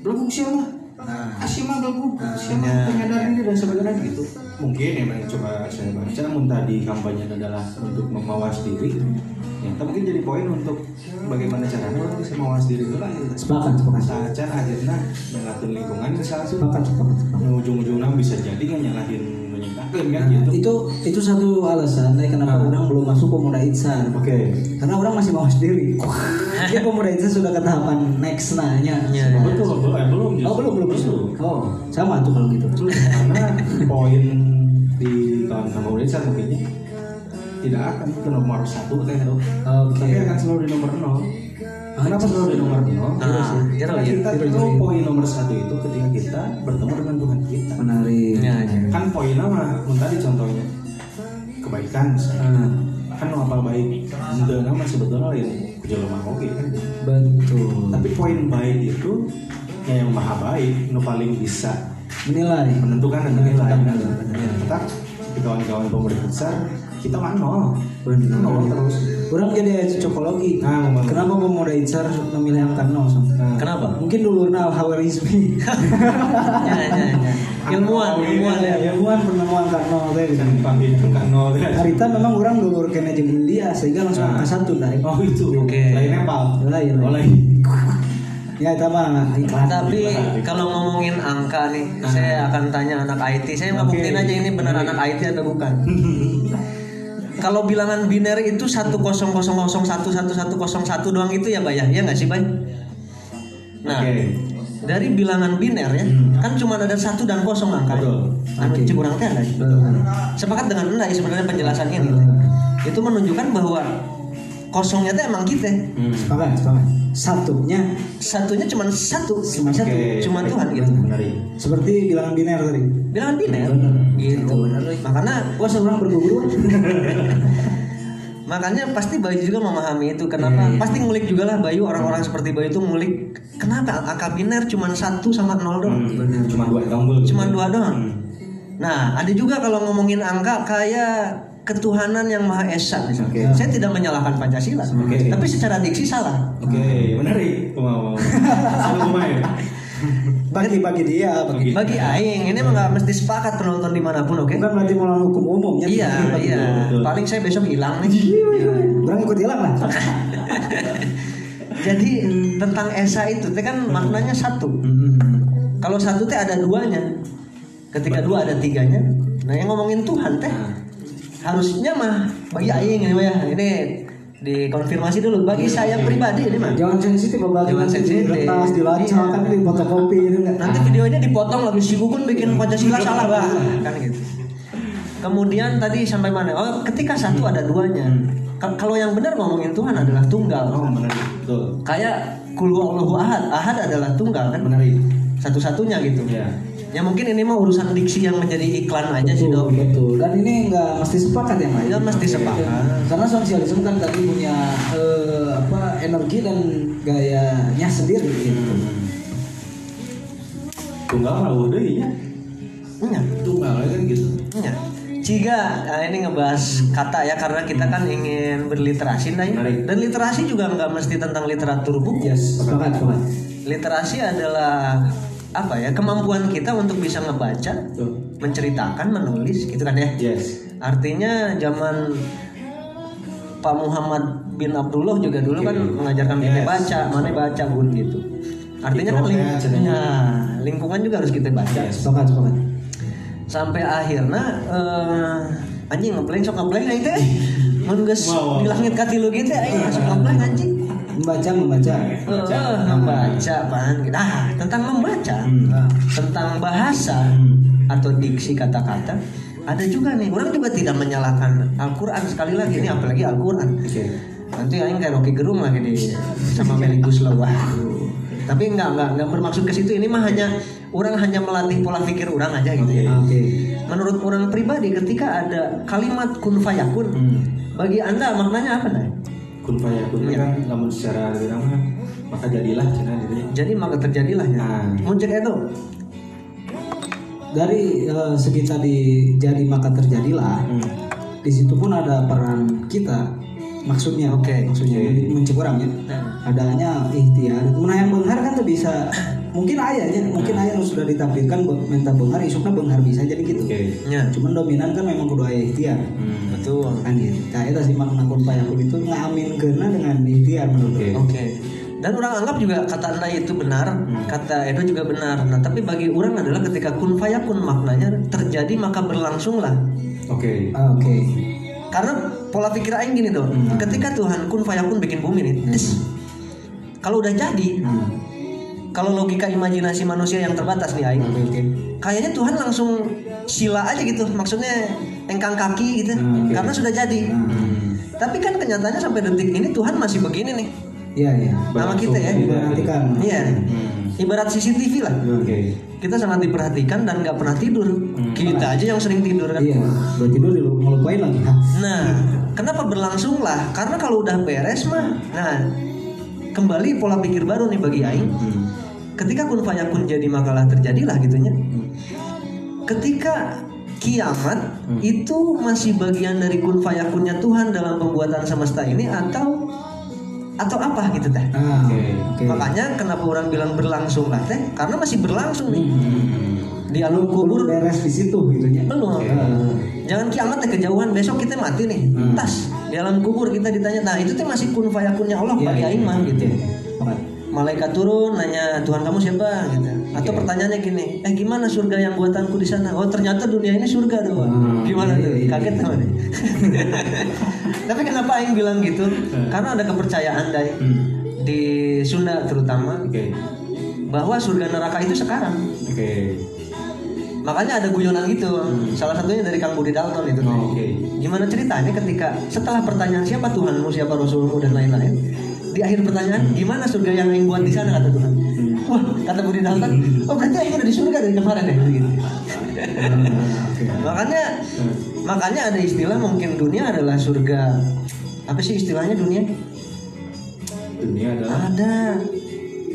Belum siapa Nah. kasih mah belum siapa penyadaran diri dan sebagainya gitu mungkin ya coba saya baca mun tadi kampanye adalah untuk memawas diri ya tapi mungkin jadi poin untuk bagaimana caranya orang bisa mawas diri itu lah gitu. Sepakat, sepakat. Sacan akhirnya nyalahin lingkungan misalnya Sepakat, sepakat. sepakat. ujung-ujungnya bisa jadi nggak nyalahin kan Nah, gitu. itu itu satu alasan eh, kenapa Ah. orang belum masuk pemuda insan. Oke. Karena orang masih mau sendiri. Dia pemuda insan sudah ke tahapan next nanya. Iya, Oh, betul, belum, eh, belum. Oh belum belum belum. Oh sama tuh kalau gitu. Karena poin di kawan-kawan pemuda insan mungkinnya tidak akan ke nomor satu teh Dok. Oke. tapi akan selalu di nomor nol. Kenapa selalu di nomor nol? Ah, Karena jelas ya. kita jelas. poin nomor satu itu ketika kita bertemu dengan Tuhan kita. Menarik. ya, ya. Kan poinnya mah, tadi contohnya kebaikan misalnya. Ah, kan apa baik itu nama sebetulnya yang jelema oke kan betul. tapi poin baik itu ya yang maha baik nu paling bisa Menilai. menentukan dan menilai kita kawan-kawan besar kita mah nol nol terus Orang jadi cocokologi. Nah, ngomong. Kenapa pemuda insan memilih angka nol? Som? Nah, kenapa Mungkin dulu nah Hawarizmi. ya, ya, ya. ilmuwan ilmuwan ya Ilmuwan penemuan angka nol teh. dan panggil angka nol Harita memang orang dulu kena jeung India sehingga langsung Nah. angka satu dari. oh itu Oke. lain Nepal Lain, oh lain. Ya itu mah iklan. tapi kalau ngomongin angka nih saya akan tanya anak IT saya Oke. ngebuktiin aja ini benar anak IT atau bukan kalau bilangan biner itu satu kosong kosong kosong satu satu satu kosong satu doang itu ya bayar ya nggak sih bay nah Oke. dari bilangan biner ya kan cuma ada satu dan kosong angka Betul. anu Oke. cik urang teh ada. Betul. sepakat dengan anda sebenarnya penjelasan ini itu menunjukkan bahwa kosongnya teh emang kita Hmm. Sepakat, sepakat. Satunya satunya cuma satu cuma satu. Cuma Tuhan gitu benar ya Seperti bilangan biner tadi. bilangan biner Bener. gitu makanya Wah seorang berguru. makanya pasti Bayu juga memahami itu kenapa Iya, iya. pasti ngulik juga lah Bayu orang-orang seperti Bayu itu ngulik kenapa angka biner cuma satu sama nol doang Hmm. cuma dua tombol cuma dua doang Hmm. nah ada juga kalau ngomongin angka kayak ketuhanan yang maha esa misalnya. Oke. saya tidak menyalahkan Pancasila Oke. tapi secara diksi salah Oke, menarik. Mau mau. Selalu main. Bagi bagi dia, bagi bagi Aing ini mah nggak mesti sepakat penonton di mana pun oke bukan berarti melawan hukum umum ya. iya iya paling saya besok hilang nih Orang ikut hilang lah. jadi tentang esa itu teh kan maknanya satu kalau satu teh ada duanya ketika dua ada tiganya nah yang ngomongin Tuhan teh harusnya mah bagi Aing ini ya. Ini dikonfirmasi dulu. Bagi saya pribadi ini mah. Jangan sensitif apalagi Jangan sensitif. diretas, dilacak Iya. kan di fotokopi itu enggak. nanti videonya dipotong lagi. Si Gugun bikin Pancasila salah bah kan gitu. Kemudian tadi sampai mana? Oh ketika satu ada duanya. Ka- kalau yang benar ngomongin Tuhan adalah tunggal. Oh. Betul. kayak kul Allahu ahad. Ahad adalah tunggal kan? Menarik. satu-satunya gitu. Iya. Ya mungkin ini mah urusan diksi yang menjadi iklan aja sih dok betul. Dan ini enggak mesti sepakat ya, Pak. Nggak mesti sepakat. Karena sosialisme kan tadi punya eh, apa energi dan gayanya sendiri gitu. Tunggal mah udah ya. Iya, Tunggal kan gitu. iya. Ciga, nah ini ngebahas kata ya karena kita kan ingin berliterasi nah ya. Dan literasi juga nggak mesti tentang literatur buku. Yes, sepakat, sepakat. Literasi adalah apa ya kemampuan kita untuk bisa ngebaca, Tuh. menceritakan, menulis gitu kan ya. Yes. Artinya zaman Pak Muhammad bin Abdullah juga dulu kan Oke. mengajarkan kita Yes. baca, mana baca bun gitu. Artinya kan ling- ya, lingkungan juga harus kita baca. Yes. Sepakat, sepakat. Sampai akhirnya eh, anjing ngepleng sok ngepleng aing teh. Mun geus Wow, wow. di langit katilu gitu aing masuk ngepleng anjing. Membaca, membaca. Eh, membaca pan gitu. Ah, tentang membaca, Hmm. Tentang bahasa atau diksi kata-kata ada juga nih orang juga tidak menyalahkan Al-Quran sekali lagi ini apalagi Al-Quran Oke. nanti aing kayak Rocky Gerung lagi di sama Meli Guslow Waduh. tapi enggak enggak enggak bermaksud ke situ ini mah hanya orang hanya melatih pola pikir orang aja gitu ya Oke. menurut orang pribadi ketika ada kalimat kun fayakun Hmm. bagi anda maknanya apa nih Kun fayakun Iya. kan namun secara nama maka jadilah cina jadi. jadi maka terjadilah ya Nah. muncul itu Dari eh, segi tadi jadi maka terjadilah. Hmm. Di situ pun ada peran kita. Maksudnya, Oke. maksudnya mencek orang ya. Nah. Adanya ikhtiar. Menayang benghar kan tuh bisa mungkin ayahnya, mungkin ayah nu sudah ditakdirkan buat minta benghar, isukna benghar bisa jadi gitu. Oke. ya Cuman dominan kan memang kudu aya ikhtiar. Hmm. betul Kan gitu. Nah, itu sih makna kun payakun itu ngamin kena dengan ikhtiar menurut Oke. orang. Oke. Dan orang anggap juga kata anda itu benar, kata Edo juga benar. Nah, tapi bagi orang adalah ketika kun fayakun maknanya terjadi maka berlangsunglah. Oke. Ah, Oke. Karena pola pikir aing gini tuh, ketika Tuhan kun fayakun bikin bumi nih, tes. kalau udah jadi, Hmm. kalau logika imajinasi manusia yang terbatas nih aing, oke. kayaknya Tuhan langsung sila aja gitu, maksudnya engkang kaki gitu, Hmm, karena sudah jadi. Hmm. Tapi kan kenyataannya sampai detik ini Tuhan masih begini nih, Iya, iya. nama kita ya. Iya. Hmm. Ibarat CCTV lah. Oke. Kita sangat diperhatikan dan nggak pernah tidur. Kita aja yang sering tidur kan. Iya, buat tidur di ngelupain lagi. Nah, kenapa berlangsung lah? Karena kalau udah beres mah, nah kembali pola pikir baru nih bagi Aing. Hmm. Ketika kun fayakun jadi makalah terjadilah gitunya. Ketika kiamat itu masih bagian dari kun fayakunnya Tuhan dalam pembuatan semesta ini atau atau apa gitu teh? Ah, Oke. oke. Makanya kenapa orang bilang berlangsung lah teh? Karena masih berlangsung nih. Hmm. Di alam kubur beres di situ gitu ya. belum. Jangan kiamat teh kejauhan besok kita mati nih. Tas di alam kubur kita ditanya. Nah itu teh masih kun fayakunnya Allah Iya, bagi aing mah gitu. Oke. Malaikat turun nanya Tuhan kamu siapa gitu. Atau pertanyaannya gini, eh gimana surga yang buatanku di sana? Oh ternyata dunia ini surga doang. Hmm, Gimana iya, tuh? iya, Kaget iya. sama nih. Tapi kenapa aing bilang gitu? Karena ada kepercayaan dari Hmm. di Sunda terutama Oke. bahwa surga neraka itu sekarang. Oke. Makanya ada guyonan gitu. Salah satunya dari Kang Budi Dalton itu. Oh, Oke. Gimana ceritanya ketika setelah pertanyaan siapa Tuhanmu, siapa Rasulmu dan lain-lain, di akhir pertanyaan gimana surga yang aing buat di sana kata Tuhan. Wah kata Budi Dalton, oh berarti aing udah di surga dari kemarin ya gitu. makanya makanya ada istilah mungkin dunia adalah surga apa sih istilahnya dunia? Dunia adalah Ada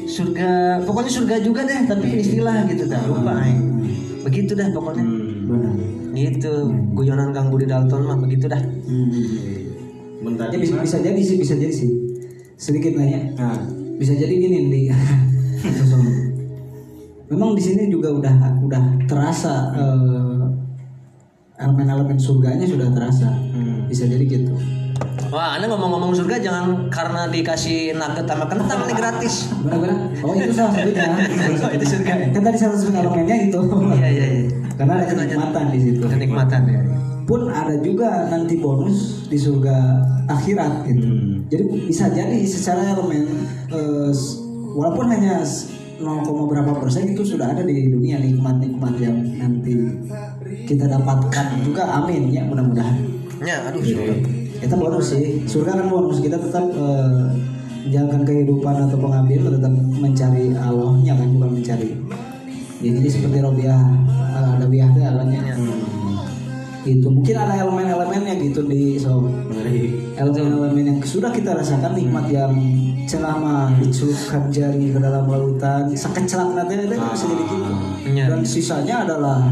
surga, pokoknya surga juga deh tapi istilah gitu dah lupa aing. Begitu dah pokoknya. Hmm. Benar. Gitu, guyonan Kang Budi Dalton mah begitu dah. Bentar. Ya, bisa, bisa jadi sih, bisa jadi sih. Sedikit nanya. Nah. Bisa jadi gini di Memang di sini juga udah udah terasa eh, elemen-elemen surganya sudah terasa. Hmm. Bisa jadi gitu. Wah, Anda ngomong-ngomong surga jangan karena dikasih nugget sama kentang nih gratis. Benar-benar. Oh itu salah satunya. Oh, itu surga ya? Kan tadi salah satu elemennya itu. Iya, iya, iya. Karena ada kenikmatan di situ. Kenikmatan ya. Pun ada juga nanti bonus di surga akhirat gitu. Hmm. Jadi bisa jadi secara elemen eh, s- walaupun hanya s- 0, berapa persen itu sudah ada di dunia nikmat-nikmat yang nanti kita dapatkan juga amin ya mudah-mudahan. Ya, aduh. Kita bonus sih. Surga kan bonus kita tetap eh, menjalankan kehidupan atau pengabdian tetap mencari Allahnya kan bukan mencari. Ya, jadi seperti Robiah eh, ada biah teh alamnya. Itu mungkin ada elemen-elemennya gitu di so. Elemen-elemen yang sudah kita rasakan nikmat yang celah mah dicelupkan jari ke dalam lautan sekecelak nanti itu bisa jadi gitu. Iya. dan sisanya adalah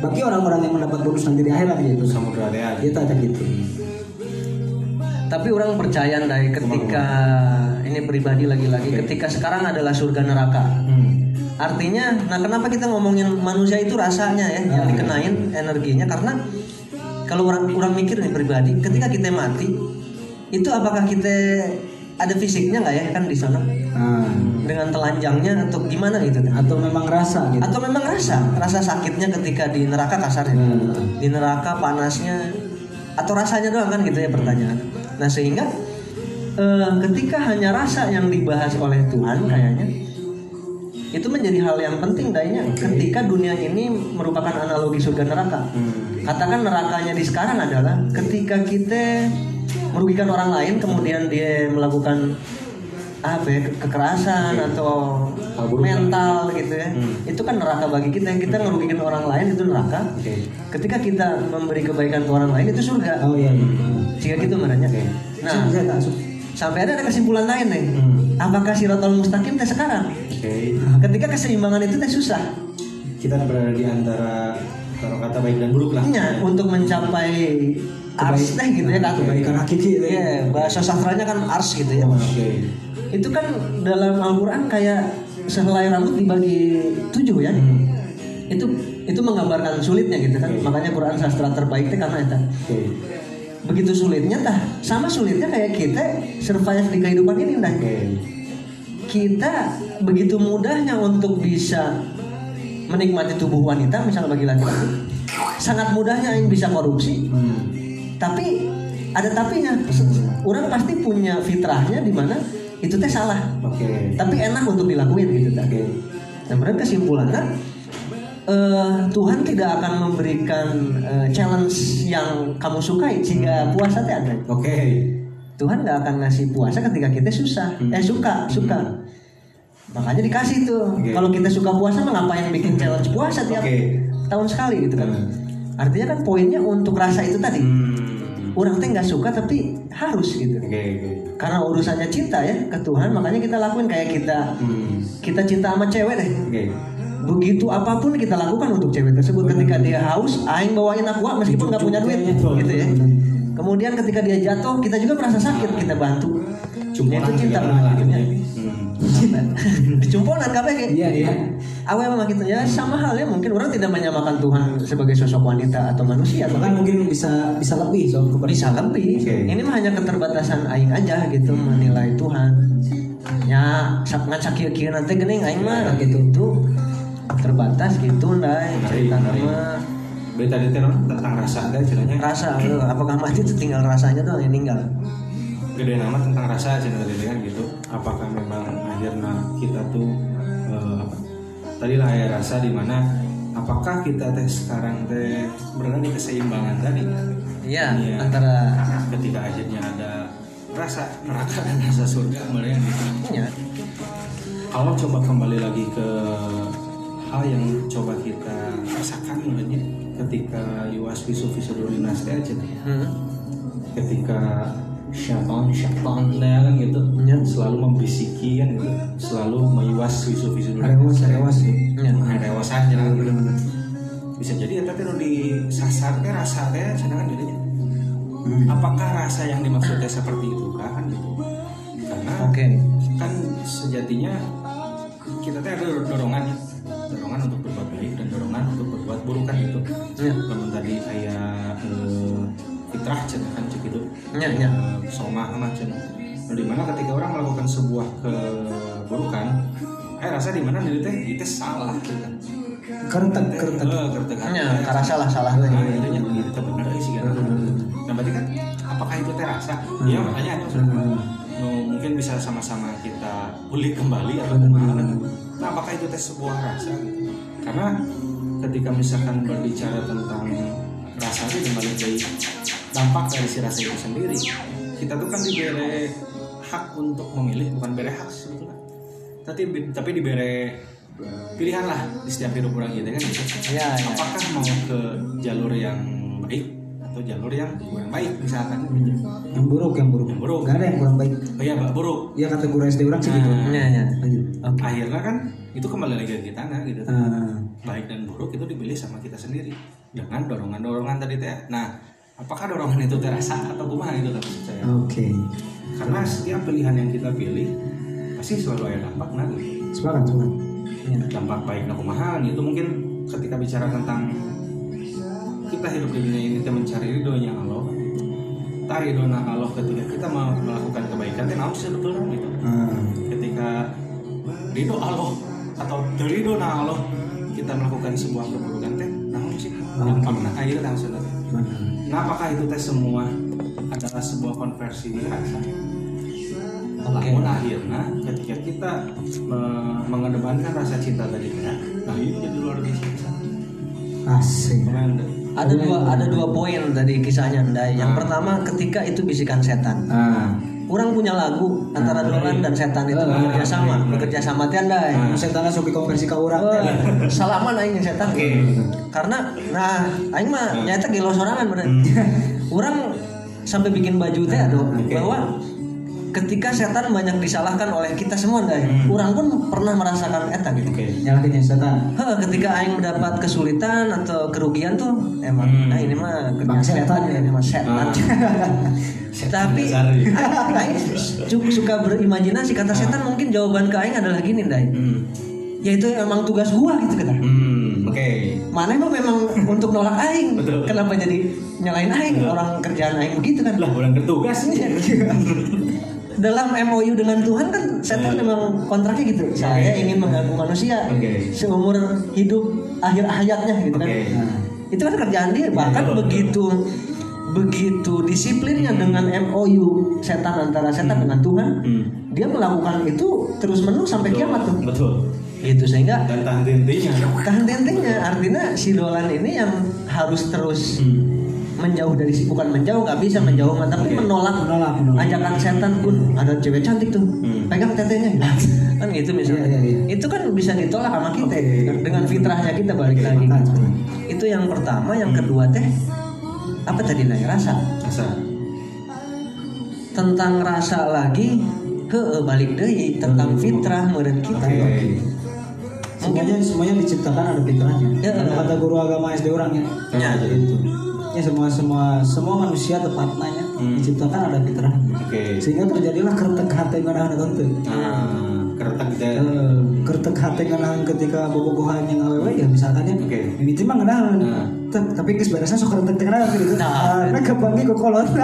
bagi orang-orang yang mendapat bonus nanti di akhirat gitu. Samudra dia tak ada gitu. Tapi orang percaya Dai ketika ini pribadi lagi-lagi ketika sekarang adalah surga neraka. hmm. Artinya, nah kenapa kita ngomongin manusia itu rasanya ya yang dikenain energinya? Karena kalau orang orang mikir nih pribadi, ketika kita mati itu apakah kita ada fisiknya nggak ya kan di sana nah, dengan telanjangnya atau gimana gitu kan? atau memang rasa gitu Atau memang rasa rasa sakitnya ketika di neraka kasarnya Hmm. di neraka panasnya atau rasanya doang kan gitu ya pertanyaan. Nah sehingga eh, ketika hanya rasa yang dibahas oleh Tuhan kayaknya itu menjadi hal yang penting kayaknya ketika dunia ini merupakan analogi surga neraka. Katakan nerakanya di sekarang adalah ketika kita merugikan orang lain kemudian dia melakukan apa ya, ke- kekerasan atau Hal buruk. mental gitu ya. Hmm. Itu kan neraka bagi kita yang kita ngerugikan orang lain itu neraka. oke Ketika kita memberi kebaikan ke orang lain itu surga. oh iya iya. Jika gitu marahnya. nah Nah, tak sampai ada ada kesimpulan lain nih. Hmm. Apakah siratal mustaqim teh sekarang? oke Ketika keseimbangan itu teh susah. kita berada di antara kalau kata baik dan buruk lah Iya, untuk mencapai ars teh gitu ya kan. kebaikan hakiki itu ya. Iya, bahasa sastranya kan ars gitu ya. oke Itu kan dalam Al-Qur'an kayak sehelai rambut dibagi tujuh ya. Itu itu menggambarkan sulitnya gitu kan. Makanya Quran sastra terbaik itu karena itu. oke Begitu sulitnya tah sama sulitnya kayak kita survive di kehidupan ini dah. oke Kita begitu mudahnya untuk bisa menikmati tubuh wanita misalnya bagi laki-laki sangat mudahnya yang bisa korupsi. Hmm. tapi ada tapinya. Orang pasti punya fitrahnya di mana itu teh salah. Oke. Tapi enak untuk dilakuin gitu tah. oke. Dan berarti kesimpulannya eh, Tuhan tidak akan memberikan eh, challenge yang kamu sukai sehingga puasa teh ada. Oke. Tuhan nggak akan ngasih puasa ketika kita susah. Eh suka suka makanya dikasih tuh. Oke. kalau kita suka puasa mah ngapain bikin challenge puasa tiap Oke. tahun sekali gitu kan. Hmm. artinya kan poinnya untuk rasa itu tadi. Hmm. orang teh nggak suka tapi harus gitu. Oke oke. Karena urusannya cinta ya ke Tuhan makanya kita lakuin kayak kita. Hmm. kita cinta sama cewek deh. Oke. Begitu apa pun kita lakukan untuk cewek tersebut ketika dia haus aing bawain aqua meskipun nggak punya duit gitu ya. kemudian ketika dia jatuh kita juga merasa sakit kita bantu. Nah, itu cinta gitu ya. Hmm. dicumponan kabeh iya iya. Awe memang gitu ya sama halnya mungkin orang tidak menyamakan Tuhan sebagai sosok wanita atau manusia. Bahkan mungkin bisa bisa lebih so bisa lebih. Oke. ini mah hanya keterbatasan aing aja gitu menilai Tuhan. Ya sak ngacak kieu nanti geuning aing mah gitu tuh terbatas gitu Menarik, cerita nama Berarti tadi tentang rasa ada ceritanya. Rasa eh, apakah mati itu tinggal rasanya doang yang ninggal? Gede nama tentang rasa cerita tadi kan gitu. Apakah memang akhirnya kita tuh eh, apa tadi lah ya rasa di mana apakah kita teh sekarang teh berada di keseimbangan tadi iya Iya. antara ketika akhirnya ada rasa neraka dan rasa surga gitu ya kalau coba kembali lagi ke hal yang coba kita rasakan sebenarnya ketika yuas visu visu teh aja hmm. ketika syaitan syaitan. Ya kan gitu. Ya. selalu membisiki kan gitu. Selalu meyuas visu visu rewas rewas ya. rewasan ya gitu. Bisa jadi ya tapi lo disasar teh rasa teh sedangkan dirinya apakah rasa yang dimaksudnya seperti itu kan gitu? Karena oke. kan sejatinya kita teh ada dorongan ya. Dorongan untuk berbuat baik dan dorongan untuk berbuat buruk kan gitu. Ya tadi kayak eh, fitrah kan ya ya soma sama cen nah, di mana ketika orang melakukan sebuah keburukan eh rasa di mana diri teh itu salah gitu kan. Kertek kertek. ya karasa lah salah lah Nah, itu nya gitu teh bener sih kan. Nah berarti kan apakah itu teh rasa? Iya makanya. Ada Nu, mungkin bisa sama-sama kita ulik kembali atau gimana nah apakah itu teh sebuah rasa gitu? Karena ketika misalkan berbicara tentang rasa itu kembali dari dampak dari si rasa itu sendiri. Kita tuh kan diberi hak untuk memilih bukan beri hak sebetulnya tapi tapi diberi pilihan lah di setiap hidup orang gitu kan gitu ya ya apakah mau ke jalur yang baik atau jalur yang kurang baik misalkan? Yang buruk yang buruk. Yang buruk. Gak ada yang kurang baik. Oh iya Mbak, buruk. Ya kategori SD orang sih gitu. Nah, Ya, ya. lanjut. Oke. akhirnya kan itu kembali lagi ke kita nah gitu? Ah, baik dan buruk itu dipilih sama kita sendiri dengan dorongan-dorongan tadi teh. Nah apakah dorongan itu terasa atau kumaha kan maksud saya oke. Karena setiap pilihan yang kita pilih pasti selalu ada dampak gitu. sepakat sepakat Ya. dampak baik nah kumaha itu mungkin ketika bicara tentang kita hidup di dunia ini kita mencari ridhonya Allah. Tak ridhona Allah ketika kita mau melakukan kebaikan naon sih sebetulnya gitu. Ah, ketika ridho Allah atau dari ridho Allah kita melakukan sebuah keburukan teh namun sih? Dampaknya air langsung mana nah apakah itu teh semua adalah sebuah konversi rasa namun akhirnya ketika kita me- mengedepankan rasa cinta tadi ya nah itu jadi luar biasa. Asik. Ada dua ada dua poin dari kisahnya Ndai. Yang pertama ketika itu bisikan setan. ah Orang punya lagu antara Dolan dan setan itu. Bekerja sama, bekerja sama. Teh Ndai. Nah, setan suki konversi ke orang teh. Salaman aing setan. Karena nah aing mah nyata gelo sorangan bener. Orang sampai bikin baju teh aduh bahwa ketika setan banyak disalahkan oleh kita semua Ndai. Orang pun pernah merasakan eta gitu. nyalakin yang setan Heh, ketika aing mendapat kesulitan atau kerugian tuh emang nah ini mah Bang setan ya ya. ini mah setan. Tapi Dasar, ya. aing suka berimajinasi kata setan mungkin jawaban ke aing adalah gini Dai. Hmm. Yaitu emang tugas gua gitu kata. Hmm, oke. Mana emang memang untuk nolak aing. Betul. Kenapa jadi nyalain aing orang kerjaan aing begitu kan? Lah, orang bertugas. dalam MOU dengan Tuhan kan setan memang kontraknya gitu. Saya ingin mengganggu manusia Oke. seumur hidup akhir hayatnya gitu kan. Nah, itu kan kerjaan dia. Bahkan betul, begitu begitu disiplinnya dengan MOU setan antara setan dengan Tuhan, Hmm. dia melakukan itu terus menerus sampai kiamat tuh. Betul. Itu sehingga Dan tahan intinya. tahan artinya si Dolan ini yang harus terus menjauh dari si bukan menjauh nggak bisa menjauh mah, tapi Oke. menolak Menolak, menolak. ajakan setan pun ada cewek cantik tuh Hmm. pegang tetenya kan gitu misalnya Iya, iya, iya. itu kan bisa ditolak sama kita Oke. dengan fitrahnya kita balik lagi gitu. sepakat. itu yang pertama yang kedua teh apa tadi naya rasa Asa. tentang rasa lagi ke balik deui tentang fitrah meureun kita Oke. semuanya semuanya diciptakan ada fitrahnya Ya. Kata guru agama SD orang ya Ya. itu ya semua semua semua manusia tepatnya ya, Hmm. diciptakan ada fitrahnya Oke. sehingga terjadilah kertek hati nganahan tentu Nah, keretak kita. Eh, kertek hati nganahan ketika bobogohan yang awewe ya misalkan ya Oke. ini mah nganahan Nah. Tapi beresnya sok kertek nganahan gitu Nah. karena kebangi ke kolot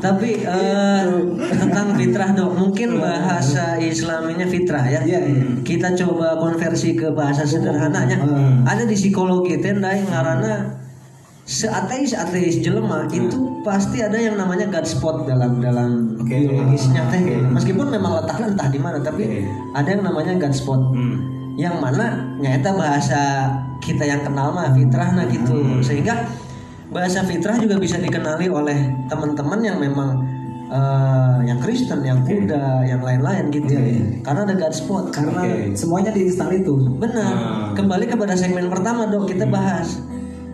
Tapi eh, tentang fitrah dok, mungkin bahasa Islaminya fitrah ya. Iya, iya. Kita coba konversi ke bahasa sederhananya. Hmm. Ada di psikologi teh ndai ngarana seateis ateis jelema itu pasti ada yang namanya God spot dalam dalam biologisnya teh. Oke. Meskipun memang letaknya entah di mana, tapi Oke. ada yang namanya God spot. Hmm. Yang mana nyata bahasa kita yang kenal mah fitrah nah gitu. Hmm. Sehingga bahasa fitrah juga bisa dikenali oleh teman-teman yang memang eh, yang Kristen, yang Buddha, yang lain-lain gitu. Iya, iya. Karena ada God spot. karena Oke. semuanya diinstal itu Benar. Hmm. Kembali kepada segmen pertama dok kita bahas.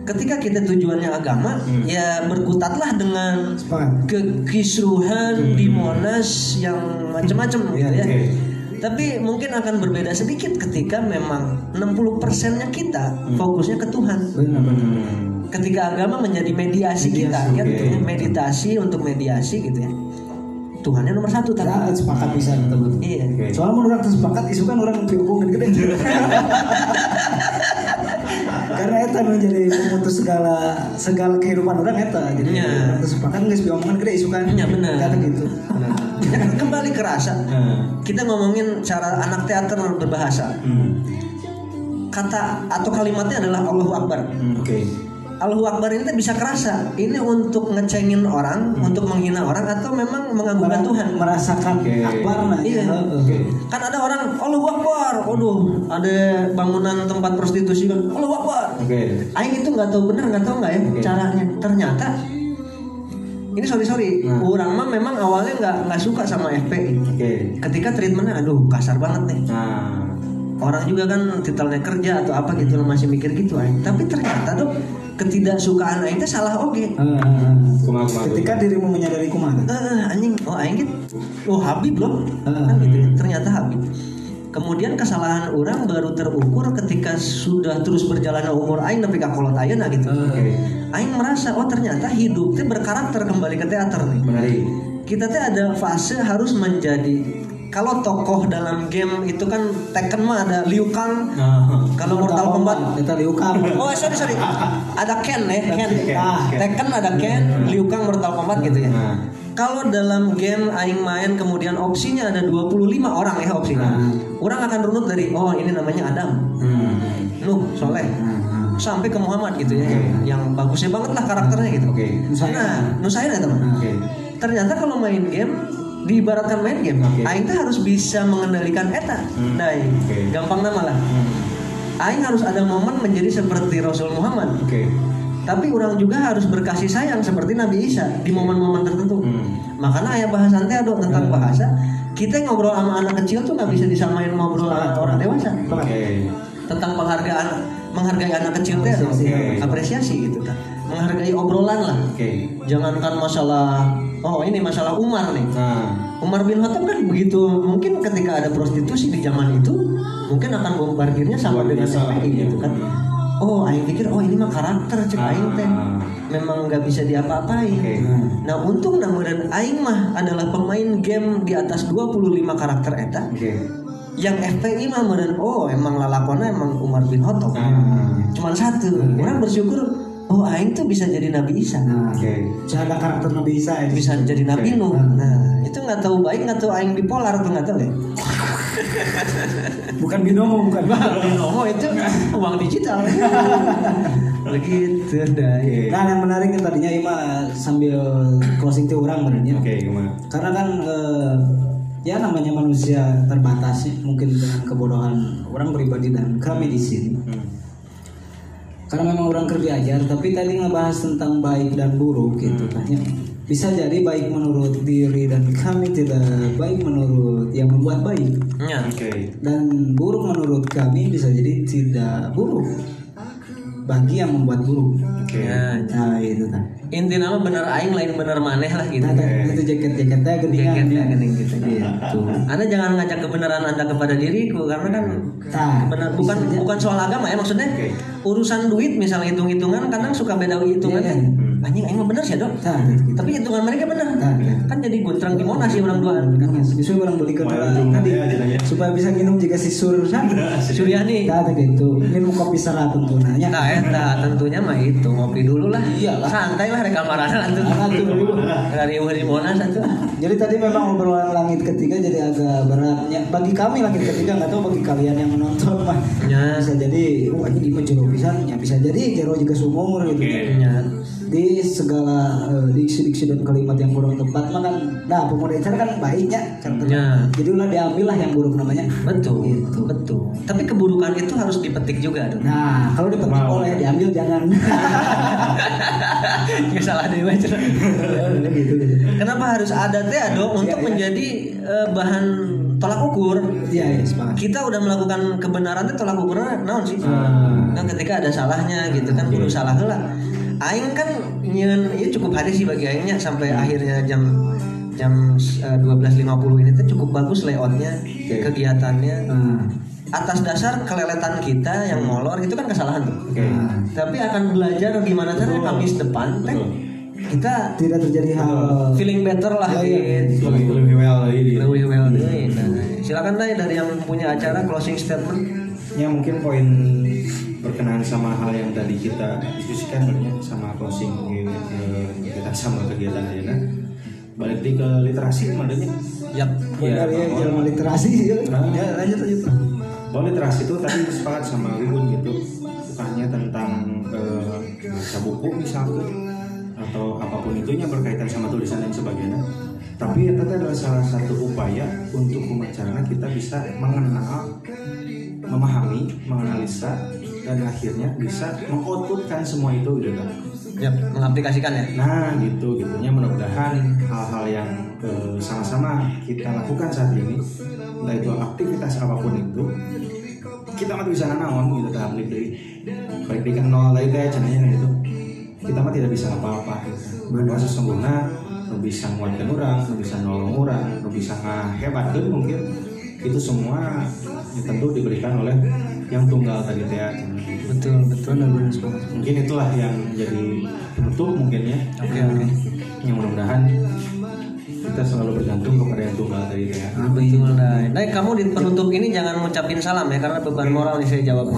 Ketika kita tujuannya agama, Hmm. ya berkutatlah dengan sepakat kekisruhan di Monas yang macam-macam gitu ya. oke. Tapi mungkin akan berbeda sedikit ketika memang 60 persennya kita fokusnya ke Tuhan. Hmm. Ketika agama menjadi mediasi, kita, Mediasi, ya, oke. gitu ya. meditasi untuk mediasi gitu ya. Tuhannya nomor satu tapi. Nah, sepakat bisa betul Iya. Oke. Soalnya menurut orang sepakat isu kan orang hubungan gede. Karena eta menjadi memutus segala segala kehidupan orang eta. Jadi Iya. orang sepakat geus omongan gede isu kan. Iya, benar. Kata gitu. Ya kembali ke rasa. Nah. Kita ngomongin cara anak teater berbahasa. Hmm. Kata atau kalimatnya adalah Allahu Akbar. Hmm, Oke. Allahu Akbar ini tuh bisa kerasa. Ini untuk ngecengin orang, untuk menghina orang atau memang mengagungkan Tuhan. Merasakan Oke. akbar nah. Iya. Oke. Kan ada orang Allahu Akbar. Waduh, ada bangunan tempat prostitusi kan. Allahu Akbar. Oke. Aing itu nggak tahu benar nggak tahu nggak ya Oke. caranya. Ternyata ini sorry sorry, Nah. orang mah memang awalnya nggak nggak suka sama FPI. Oke. Ketika treatmentnya, aduh kasar banget nih. Nah. Orang juga kan titelnya kerja atau apa gitu masih mikir gitu aing. Tapi ternyata dok ketidaksukaan aing teh salah oke eh. Kumaha, kumaha, ketika dirimu menyadari kumaha Eh, anjing oh aing gitu oh Habib loh Ah. kan gitu ya. ternyata Habib kemudian kesalahan orang baru terukur ketika sudah terus berjalan umur aing tapi kakolot ayeuna gitu Oke. aing merasa oh ternyata hidup teh berkarakter kembali ke teater nih Menarik. kita teh ada fase harus menjadi kalau tokoh dalam game itu kan Tekken mah ada Liu Kang Nah, kalau Mortal Kombat kita Liu Kang Oh sorry sorry Ada Ken ya Ken Ah, Ken. Tekken ada Ken Liu Kang Mortal Kombat gitu ya Nah. Kalau dalam game Aing main kemudian opsinya ada 25 orang ya opsinya Hmm. Orang akan runut dari Oh ini namanya Adam hmm. Nuh Soleh Hmm, Sampai ke Muhammad gitu ya Oke. Yang bagusnya banget lah karakternya gitu Oke. Nusain. Nah Nusain ya teman Oke. Ternyata kalau main game diibaratkan main game, Oke. Aing tuh harus bisa mengendalikan eta. Hmm. Dai, Oke. gampang nama lah. Hmm. Aing harus ada momen menjadi seperti Rasul Muhammad. Oke. Tapi orang juga harus berkasih sayang seperti Nabi Isa di momen-momen tertentu. Hmm. Makanya ayah bahasan teh ada tentang bahasa. Kita ngobrol sama anak kecil tuh nggak bisa disamain ngobrol sama orang dewasa. Oke. Tentang penghargaan, menghargai anak kecil teh. Oke. apresiasi gitu kan. Menghargai obrolan lah. Oke. Jangankan masalah, oh ini masalah Umar nih. Nah. Umar bin Khattab kan begitu mungkin ketika ada prostitusi di zaman itu mungkin akan bombardirnya sama Luar dengan. FPI gitu kan. Oh, aing pikir oh ini mah karakter cek Ah. aing teh. Memang nggak bisa diapa-apain. Oke. Nah, untung namun aing mah adalah pemain game di atas 25 karakter eta Oke. yang FPI mah meureun oh emang lalakona emang Umar bin Khattab. Nah. Cuman satu. Orang bersyukur oh aing tuh bisa jadi Nabi Isa. nah Oke. saya ada karakter Nabi Isa ya bisa jadi Nabi Oke. Nuh. Nah, itu nggak tahu baik nggak tahu aing bipolar tuh nggak tahu ya. bukan binomo bukan Binomo itu uang digital. Begitu dah. Oke. nah yang menarik tadinya Ima sambil closing tuh orang benernya Oke, gimana? karena kan eh, ya namanya manusia terbatas ya, mungkin dengan kebodohan orang pribadi dan kami di sini Hmm. Karena memang orang kerja ajar tapi tadi ngebahas tentang baik dan buruk gitu kan ya bisa jadi baik menurut diri dan kami tidak baik menurut yang membuat baik Ya. Oke. dan buruk menurut kami bisa jadi tidak buruk bagi yang membuat buruk Oke. Ya. nah itu kan Intinya mah bener aing lain bener maneh lah gitu. nah, kan itu jaket jaketnya geningan Jaketnya geuning gitu. gitu Anda jangan ngajak kebenaran Anda kepada diriku karena kan Nah, benar bukan bukan soal agama ya maksudnya Oke. urusan duit misalnya hitung-hitungan kadang suka beda hitungan kan. iya. Anjing aing mah bener sih, Dok. Nah, gitu. Tapi hitungan mereka bener. Nah, iya. Kan jadi gontrang di Monas sih orang dua. Mas. Justru orang beli ke tadi ya, supaya bisa minum jika si sur sana. Suryani. Nah, gitu. Minum kopi serat tentunya. Nah, eta tentunya mah itu ngopi dulu lah. Iyalah. Santai lah rekamaran atuh. Nah. Dari di Monas atuh. Jadi tadi memang obrolan langit ketiga jadi agak beratnya bagi kami langit ketiga nggak tahu bagi kalian yang menonton mah Ya. bisa jadi oh ini di jero pisan ya bisa jadi jero juga sumur gitu. Ya. Di segala eh, diksi-diksi dan kalimat yang kurang tepat mah kan nah pemuda itu kan baiknya karakternya Ya. jadi ulah diambil lah yang buruk namanya Betul, Gitu. betul. Tapi keburukan itu harus dipetik juga, Dok. nah kalau dipetik Mau. oleh diambil jangan Nggak salah dewa itu. gitu Kenapa harus ada teh, untuk Iya, iya. menjadi eh, bahan tolak ukur? iya iya sepakat Kita udah melakukan kebenaran teh tolak ukurnya naon sih? Hmm. Kan ketika ada salahnya gitu kan kudu salah heula. Aing kan nyeun ieu cukup hari sih bagi aingnya sampai akhirnya jam jam eh, 12.50 ini tuh cukup bagus layoutnya, kegiatannya. Nah, Atas dasar keleletan kita yang molor itu kan kesalahan tuh. Oke. nah, Tapi akan belajar gimana caranya Kamis depan teh Betul. kita tidak terjadi hal feeling better lah iya. gitu. Lebih lebih well ini. Lebih well deui. Nah, silakan deh dari yang punya acara closing statement. Ya mungkin poin berkenaan sama hal yang tadi kita diskusikan sebenarnya sama closing eh, kita sama kegiatan aja kan. Balik lagi ke literasi kemarinnya. Yap. benar ya bahwa- ilmu literasi ya. Ya lanjut lanjut bahwa literasi itu tadi sepakat sama Wigun gitu bukannya tentang eh, baca buku misalnya atau apa pun itunya berkaitan sama tulisan dan sebagainya tapi itu adalah salah satu upaya untuk bagaimana kita bisa mengenal memahami menganalisa dan akhirnya bisa mengoutputkan semua itu gitu kan. Yap, mengaplikasikan ya. Nah gitu gitunya mudah-mudahan hal-hal yang eh, sama-sama kita lakukan saat ini entah itu aktivitas apa pun itu kita mah bisa naon gitu dah balik deui balik deui kan nol lagi teh cenanya gitu kita mah tidak bisa apa-apa gitu bahwa sesungguhnya nu bisa nguatkan orang, nu bisa nolong orang, nu bisa ngahebatkeun mungkin itu semua ya tentu diberikan oleh yang tunggal tadi teh ya. betul betul mungkin itulah yang jadi penutup mungkin ya oke oke yang mudah-mudahan kita selalu bergantung kepada yang tunggal tadi teh ya. betul nah nah kamu di penutup ini jangan ngucapin salam ya karena beban moral nih saya jawab